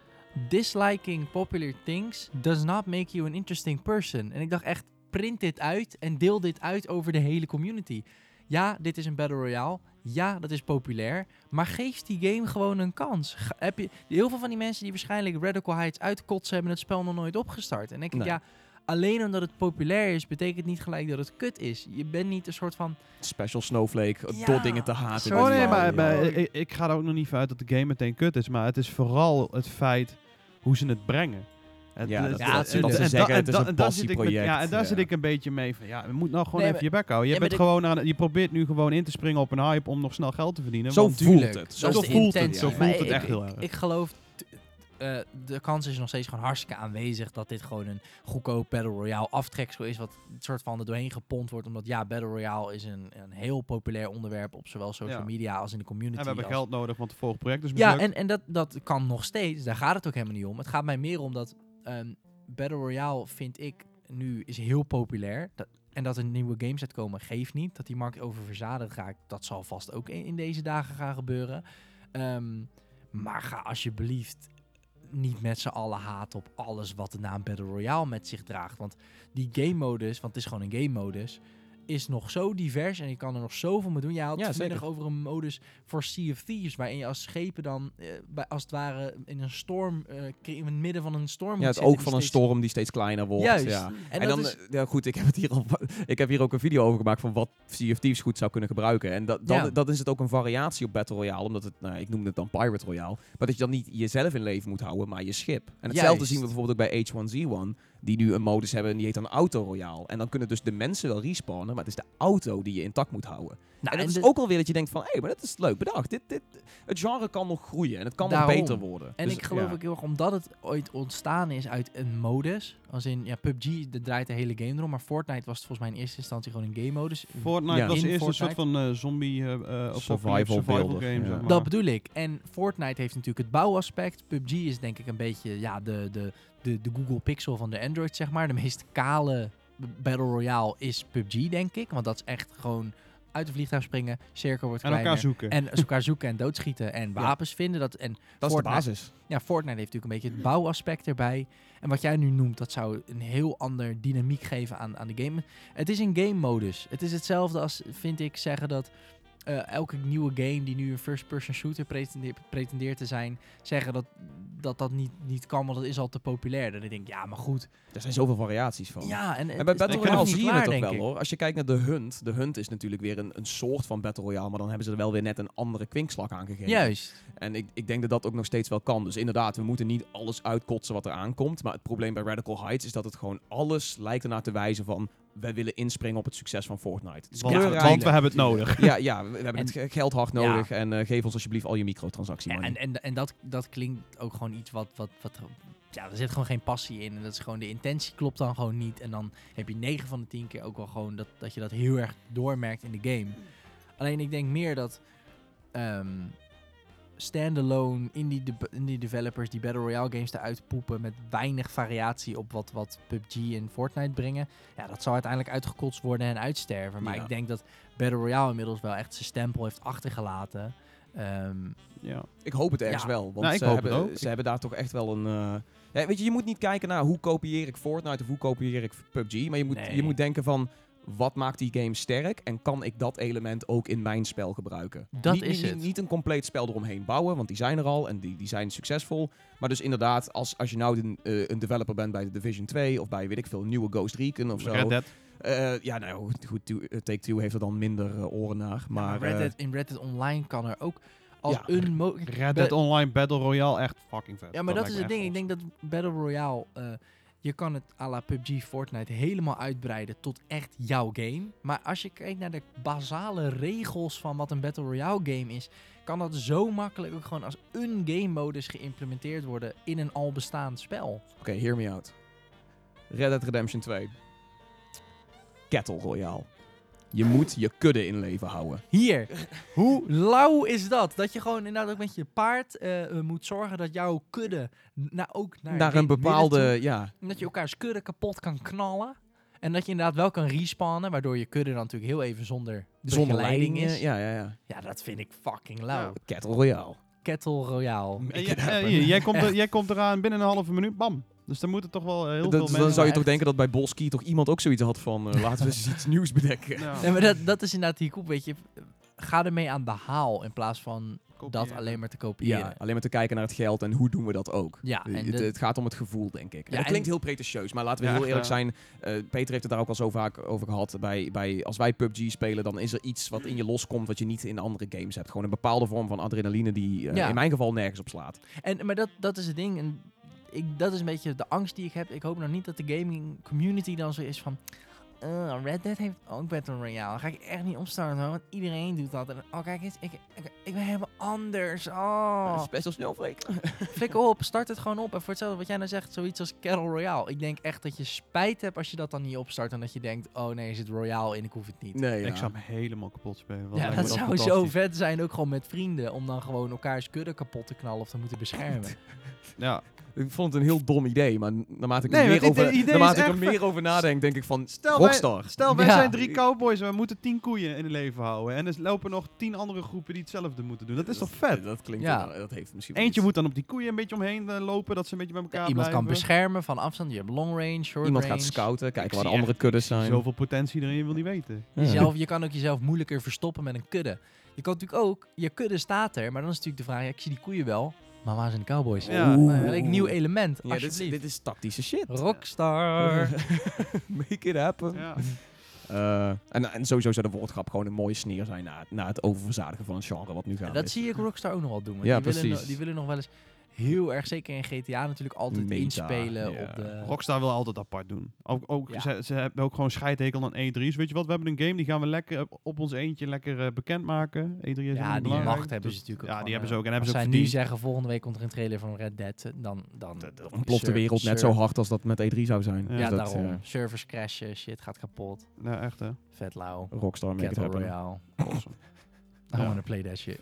Disliking popular things does not make you an interesting person. En ik dacht echt, print dit uit en deel dit uit over de hele community. Ja, dit is een Battle Royale. Ja, dat is populair. Maar geef die game gewoon een kans. Ga- heb je, heel veel van die mensen die waarschijnlijk Radical Heights uitkotsen... hebben het spel nog nooit opgestart. En denk ik, Nee. ja... Alleen omdat het populair is, betekent niet gelijk dat het kut is. Je bent niet een soort van... Special Snowflake, Ja, door dingen te haten. Oh nee, maar, wel, maar ja. ik, ik ga er ook nog niet van uit dat de game meteen kut is. Maar het is vooral het feit hoe ze het brengen. Het, Ja, het- dat- Ja, het- dat- en dat ze da- zeggen, en het is een passieproject, Ja, en daar ja. zit ik een beetje mee van. Ja, je moet nou gewoon Nee, even je bek houden. Je, bent gewoon aan, je probeert nu gewoon in te springen op een hype om nog snel geld te verdienen. Zo want- voelt het. dat Zo voelt het, zo voelt het echt heel erg. Ik geloof, eh, de kans is nog steeds gewoon hartstikke aanwezig dat dit gewoon een goedkoop Battle Royale aftreksel is, wat een soort van er doorheen gepompt wordt, omdat ja, Battle Royale is een, een heel populair onderwerp op zowel social Ja. media als in de community. En we hebben als- geld nodig, want het vorige project is Ja, en, en dat, dat kan nog steeds. Daar gaat het ook helemaal niet om. Het gaat mij meer om dat ehm, Battle Royale, vind ik, nu is heel populair. Dat, en dat er nieuwe games uitkomen, geeft niet. Dat die markt oververzadigd raakt, dat zal vast ook in, in deze dagen gaan gebeuren. Ehm, maar ga alsjeblieft niet met z'n allen haat op alles wat de naam Battle Royale met zich draagt. Want die game modus, want het is gewoon een game modus, is nog zo divers en je kan er nog zoveel mee doen. Je had Ja, het vanmiddag over een modus voor Sea of Thieves, waarin je als schepen dan eh, bij, als het ware in een storm, cre- in het midden van een storm Ja, het die van een storm die steeds kleiner wordt. Juist. Ja. En, dan, is, eh, ja goed, ik heb, het hier al, ik heb hier ook een video over gemaakt van wat Sea of Thieves goed zou kunnen gebruiken. En dat, Ja. dat is het ook een variatie op Battle Royale, omdat het, nou, ik noemde het dan Pirate Royale, maar dat je dan niet jezelf in leven moet houden, maar je schip. En hetzelfde Juist. zien we bijvoorbeeld ook bij H1Z1, die nu een modus hebben en die heet dan Auto Royale. En dan kunnen dus de mensen wel respawnen, maar het is de auto die je intact moet houden. nou, en dat en is de- ook alweer dat je denkt van, hé, hey, maar dat is leuk bedacht. Dit, dit, het genre kan nog groeien en het kan nog beter worden. En Dus, ik geloof ja. ook heel erg, omdat het ooit ontstaan is uit een modus. Als in, ja, PUBG, dat draait de hele game erom. Maar Fortnite was het volgens mij in eerste instantie gewoon een game modus. Fortnite Ja. was eerst een soort van eh, zombie eh, eh, apocalypse Survival survival game. ja. zeg maar. Dat bedoel ik. En Fortnite heeft natuurlijk het bouwaspect. PUBG is denk ik een beetje ja, de, de, de, de Google Pixel van de Android, zeg maar. De meest kale Battle Royale is PUBG, denk ik. Want dat is echt gewoon uit de vliegtuig springen, cirkel wordt En kleiner. elkaar zoeken. En elkaar zoeken en doodschieten en wapens vinden. Dat, en Dat is de Fortnite- basis. ja, Fortnite heeft natuurlijk een beetje het bouwaspect erbij. En wat jij nu noemt, dat zou een heel ander dynamiek geven aan, aan de game. Het is een game modus. Het is hetzelfde als, vind ik, zeggen dat eh, elke nieuwe game die nu een first-person shooter pretendeert, pretendeert te zijn, zeggen dat dat, dat niet, niet kan, want dat is al te populair. Dan denk ik, ja, maar goed. Er zijn zoveel variaties van. Ja, en, En bij Battle Royale zie je het ook denk wel ik. hoor. Als je kijkt naar de Hunt. De Hunt is natuurlijk weer een, een soort van Battle Royale. Maar dan hebben ze er wel weer net een andere kwinkslag aan gegeven. Juist. En ik, ik denk dat dat ook nog steeds wel kan. Dus inderdaad, we moeten niet alles uitkotsen wat er aankomt. Maar het probleem bij Radical Heights is dat het gewoon alles lijkt ernaar te wijzen van... Wij willen inspringen op het succes van Fortnite. Het is Want, kleurrijk. want we hebben het nodig. Ja, ja, we, we hebben En- het ge- geld hard Ja. nodig. En eh, geef ons alsjeblieft al je microtransactie Ja, money. en en, en dat, dat klinkt ook gewoon iets wat, wat, wat... Ja, er zit gewoon geen passie in. En dat is gewoon, de intentie klopt dan gewoon niet. En dan heb je 9 van de 10 keer ook wel gewoon dat, dat je dat heel erg doormerkt in de game. Alleen ik denk meer dat ehm standalone indie, de, indie developers die Battle Royale games eruit poepen met weinig variatie op wat, wat PUBG en Fortnite brengen. Ja, dat zal uiteindelijk uitgekotst worden en uitsterven. Maar Ja. ik denk dat Battle Royale inmiddels wel echt zijn stempel heeft achtergelaten. Ehm, Ja. Ik hoop het ergens Ja. wel. Want Nou, ik ze, hoop hebben, het ook. ze hebben daar toch echt wel een... eh, ja, weet je, je moet niet kijken naar hoe kopieer ik Fortnite of hoe kopieer ik PUBG. Maar je moet, Nee. je moet denken van... Wat maakt die game sterk? En kan ik dat element ook in mijn spel gebruiken? Dat niet, is niet, het. Niet een compleet spel eromheen bouwen, want die zijn er al en die, die zijn succesvol. Maar dus inderdaad, als, als je nou de, eh, een developer bent bij de Division 2 of bij, weet ik veel, een nieuwe Ghost Recon of zo. Red Dead. Eh, ja, nou goed, Two- eh, Take-Two heeft er dan minder oren naar. Maar, Maar Red eh, Dead, in Red Dead Online kan er ook als Ja. een... Red Dead Online Battle Royale, echt fucking vet. Ja, maar dat, is het ding. Ik denk dat Battle Royale... je kan het à la PUBG, Fortnite helemaal uitbreiden tot echt jouw game. Maar als je kijkt naar de basale regels van wat een Battle Royale game is... kan dat zo makkelijk ook gewoon als een game modus geïmplementeerd worden in een al bestaand spel. Oké, hear me out. Red Dead Redemption 2. Kettle Royale. Je moet je kudde in leven houden. Hier, hoe lauw is dat? Dat je gewoon inderdaad ook met je paard eh, eh, moet zorgen dat jouw kudde na, ook naar, een bepaalde, toe- ja, dat je elkaars kudde kapot kan knallen. En dat je inderdaad wel kan respawnen, waardoor je kudde dan natuurlijk heel even zonder, zonder begeleiding leiding is. Ja, ja, ja. Ja, dat vind ik fucking lauw. Kettle Royale. Kettle Royale. Jij, komt er, jij komt eraan binnen een halve minuut, bam. Dus dan moeten toch wel eh, heel Dat- veel dan zou je toch denken dat bij Bolski toch iemand ook zoiets had van... eh, laten we eens iets nieuws bedenken. Ja, Nee, maar dat, dat is inderdaad die koep, weet je. Ga ermee aan de haal in plaats van dat alleen maar te kopiëren. Ja, alleen maar te kijken naar het geld en hoe doen we dat ook. Ja, en het, de- het gaat om het gevoel, denk ik. Ja, dat klinkt heel pretentieus, maar laten we Ja, heel eerlijk ja. zijn. eh, Peter heeft het daar ook al zo vaak over gehad. Bij, bij, als wij PUBG spelen, dan is er iets wat in je loskomt wat je niet in andere games hebt. Gewoon een bepaalde vorm van adrenaline die eh, Ja. in mijn geval nergens op slaat. En, maar dat, dat is het ding. En ik, dat is een beetje de angst die ik heb. Ik hoop nog niet dat de gaming community dan zo is van... "Eh, Red Dead heeft ook Battle Royale. Dan ga ik echt niet opstarten hoor, want iedereen doet dat. En, oh kijk eens, ik, ik, ik ben helemaal anders. Oh, Special Snowflake. flikker op, start het gewoon op. En voor hetzelfde wat jij nou zegt, zoiets als Battle Royale. Ik denk echt dat je spijt hebt als je dat dan niet opstart. En dat je denkt, oh nee, er zit Royale in, ik hoef het niet. Nee, Ik zou hem helemaal kapot spelen. Ja, dat zou zo vet zijn, ook gewoon met vrienden. Om dan gewoon elkaars kudde kapot te knallen of te moeten beschermen. Ja. Ik vond het een heel dom idee, maar naarmate ik, Nee, er, meer over, idee naarmate ik er meer over nadenk, denk ik van Stel, wij, stel wij Ja. zijn drie cowboys en we moeten tien koeien in het leven houden. En er lopen nog tien andere groepen die hetzelfde moeten doen. Dat dat is toch vet? Dat klinkt Ja. wel- dat heeft misschien Eentje iets. moet dan op die koeien een beetje omheen eh, lopen, dat ze een beetje bij elkaar Iemand kan beschermen van afstand. Je hebt long range, short Iemand range. gaat scouten, kijken waar de andere kuddes zijn. Zoveel potentie erin, je wil niet weten. Ja. Jezelf, je kan ook jezelf moeilijker verstoppen met een kudde. Je kan natuurlijk ook, je kudde staat er, maar dan is natuurlijk de vraag, ja, ik zie die koeien wel, maar waar zijn de cowboys? Ja. Nou, nieuw element, Ja, dit is, dit is tactische shit. Rockstar. Make it happen. Ja. Eh, en, en sowieso zou de woordgrap gewoon een mooie sneer zijn naar, naar het oververzadigen van een genre wat nu gaat. dat zie ik Rockstar ook nog wel doen. Ja, die, willen, precies. no- die willen nog wel eens heel erg, zeker in GTA natuurlijk, altijd Meta, inspelen op de... Rockstar wil altijd apart doen. Ook, ook, Ja. ze, ze hebben ook gewoon scheidhekel aan E3's. Weet je wat, we hebben een game, die gaan we lekker op- ons eentje lekker eh, bekendmaken. E3 is Ja, die belangrijk. macht hebben ze Dus- natuurlijk ook Ja, die hebben ze ook. En hebben ze ook zij nu zeggen, volgende week komt er een trailer van Red Dead, dan... dan ontploft de wereld net zo hard als dat met E3 zou zijn. Ja, Ja, Dus dat, daarom. eh, Servers crashen, shit gaat kapot. Ja, echt hè. Vet lauw. Rockstar make it Battle happen. Royale. Awesome. I Ja. wanna play that shit.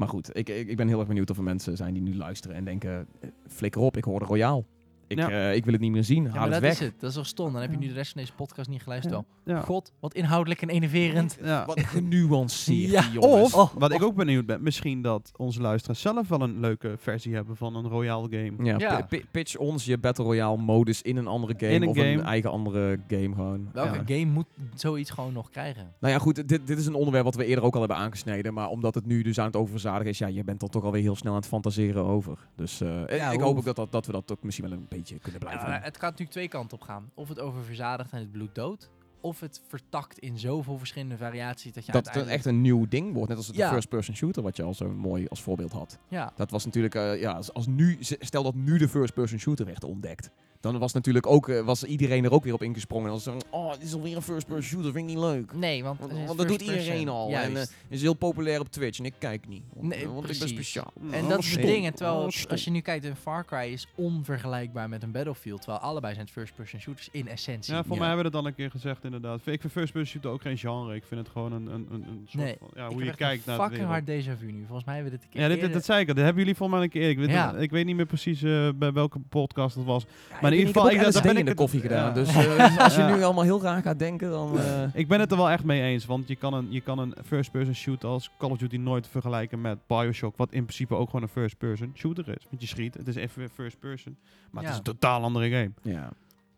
Maar goed, ik, ik, ik ben heel erg benieuwd of er mensen zijn die nu luisteren en denken... eh, Flikker op, ik hoor de Royaal. Ik, Ja. eh, ik wil het niet meer zien, Ja, haal maar het dat weg. is het. Dat is toch stom. Dan heb je nu de rest van deze podcast niet geluisterd. Ja. wel. Ja. God, wat inhoudelijk en enerverend. Ja. Wat genuanceerd, jongens. Of, wat ik ook benieuwd ben, misschien dat onze luisteraars zelf wel een leuke versie hebben van een Royale game. Ja, Ja. pi- pi- pitch ons je Battle Royale modus in een andere game In een of game. een eigen andere game gewoon. Welke Ja. game moet zoiets gewoon nog krijgen? Nou ja, goed, dit, dit is een onderwerp wat we eerder ook al hebben aangesneden. Maar omdat het nu dus aan het oververzadigen is, ja, je bent er toch alweer heel snel aan het fantaseren over. Dus eh, Ja, ik hoop ook dat, dat, dat we dat ook misschien wel een beetje kunnen blijven Ja, het kan natuurlijk twee kanten op gaan. Of het oververzadigt en het bloed dood. Of het vertakt in zoveel verschillende variaties dat je Dat het uiteindelijk... echt een nieuw ding wordt. Net als de Ja. first-person shooter, wat je al zo mooi als voorbeeld had. Ja, Dat was natuurlijk, eh, ja, als, als nu, stel dat nu de first-person shooter werd ontdekt. Dan was natuurlijk ook, eh, was iedereen er ook weer op ingesprongen. En was zo, oh, dit is alweer een first-person shooter, vind ik niet leuk. nee, want, Want, het is want dat doet iedereen al. En Juist. eh, is heel populair op Twitch en ik kijk niet. Want, Nee, eh, want ik ben precies. speciaal. En Oh, dat is het ding. En terwijl, Oh, het- als je nu kijkt, een Far Cry is onvergelijkbaar met een Battlefield. Terwijl allebei zijn het first-person shooters in essentie. Ja, voor Ja. mij hebben we dat al een keer gezegd inderdaad. Ik vind first person shooter ook geen genre. Ik vind het gewoon een, een, een, een soort Nee, van, ja, hoe je kijkt naar de fucking hard déjà vu nu. Volgens mij hebben we dit een keer Ja, dit, dat zei ik al. Dat hebben jullie volgens mij een keer. Ik weet, Ja. ik weet niet meer precies bij welke podcast dat was. Maar in in ieder geval, ik- heb ben in ik de het- koffie gedaan. ja. Dus eh, als je Ja. nu allemaal heel raar gaat denken, dan... eh, Ik ben het er wel echt mee eens, want je kan een, je kan een first-person shooter als Call of Duty nooit vergelijken met Bioshock, wat in principe ook gewoon een first-person shooter is. Want je schiet, het is even first-person, maar het is een totaal andere game. ja.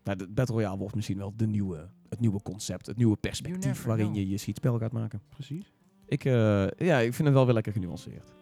Nou, de Battle Royale wordt misschien wel de nieuwe, het nieuwe concept, het nieuwe perspectief waarin know. je je schietspel gaat maken. Precies. Ik, eh, ja, ik vind het wel weer lekker genuanceerd.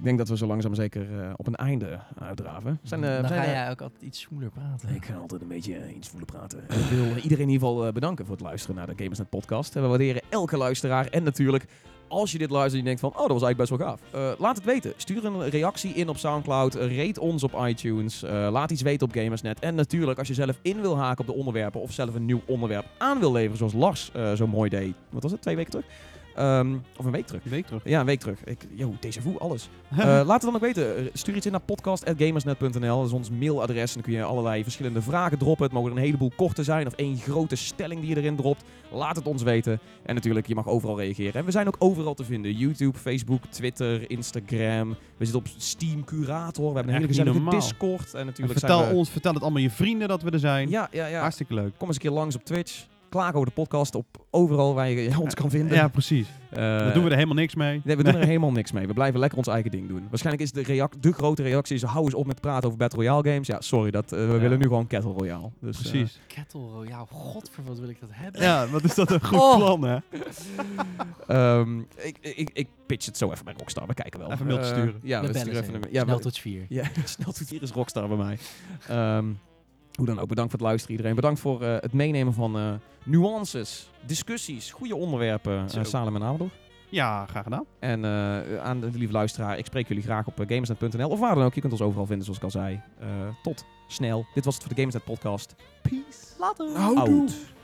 Ik denk dat we zo langzaam zeker eh, op een einde uitdraven. Zijn, eh, Dan zijn, ga eh, jij ook altijd iets smoeler praten. Ik ga altijd een beetje eh, iets voelen praten. Ik wil iedereen in ieder geval eh, bedanken voor het luisteren naar de Gamersnet podcast. En we waarderen elke luisteraar. En natuurlijk, als je dit luistert en je denkt van, oh, dat was eigenlijk best wel gaaf. Eh, laat het weten. Stuur een reactie in op Soundcloud. Eh, rate ons op iTunes. Eh, laat iets weten op Gamersnet. En natuurlijk, als je zelf in wil haken op de onderwerpen of zelf een nieuw onderwerp aan wil leveren, zoals Lars eh, zo mooi deed. Wat was het? Twee weken terug? Ehm, of een week terug. Een week terug. Ja, een week terug. Ik, yo, déjà vu, alles. Eh, laat het dan ook weten. Eh, Stuur iets in naar podcast.gamersnet.nl. Dat is ons mailadres. En dan kun je allerlei verschillende vragen droppen. Het mogen een heleboel korte zijn of één grote stelling die je erin dropt. Laat het ons weten. En natuurlijk, je mag overal reageren. En we zijn ook overal te vinden. YouTube, Facebook, Twitter, Instagram. We zitten op Steam Curator. We hebben een hele Echt gezellige. Discord. En En natuurlijk vertel, zijn we... ons, vertel het allemaal je vrienden dat we er zijn. Ja, ja, ja. Hartstikke leuk. Kom eens een keer langs op Twitch. Klaag over de podcast op overal waar je ons kan vinden. Ja, precies. Eh, Daar doen we er helemaal niks mee. Nee, we doen er helemaal niks mee. We blijven lekker ons eigen ding doen. Waarschijnlijk is de, reac- de grote reactie is, hou eens op met praten over Battle Royale games. Ja, sorry, dat, eh, we Ja. willen nu gewoon Kettle Royale. Dus, eh, Precies. Kettle Royale, godver wat wil ik dat hebben. Ja, wat is dat een goed Oh. plan, hè? ehm, ik, ik, ik pitch het zo even bij Rockstar. We kijken wel. Even een mailtje sturen. Ja, we sturen even een... Ja, Snel tot 4. Ja, snel tot hier is Rockstar bij mij. Ehm, hoe dan ook, bedankt voor het luisteren iedereen. Bedankt voor eh, het meenemen van eh, nuances, discussies, goede onderwerpen. Uh, Salem en Amador. Ja, graag gedaan. En eh, aan de lieve luisteraar, ik spreek jullie graag op gamersnet.nl of waar dan ook. Je kunt ons overal vinden, zoals ik al zei. Eh, tot snel. Dit was het voor de Gamersnet podcast. Peace. Later. Out.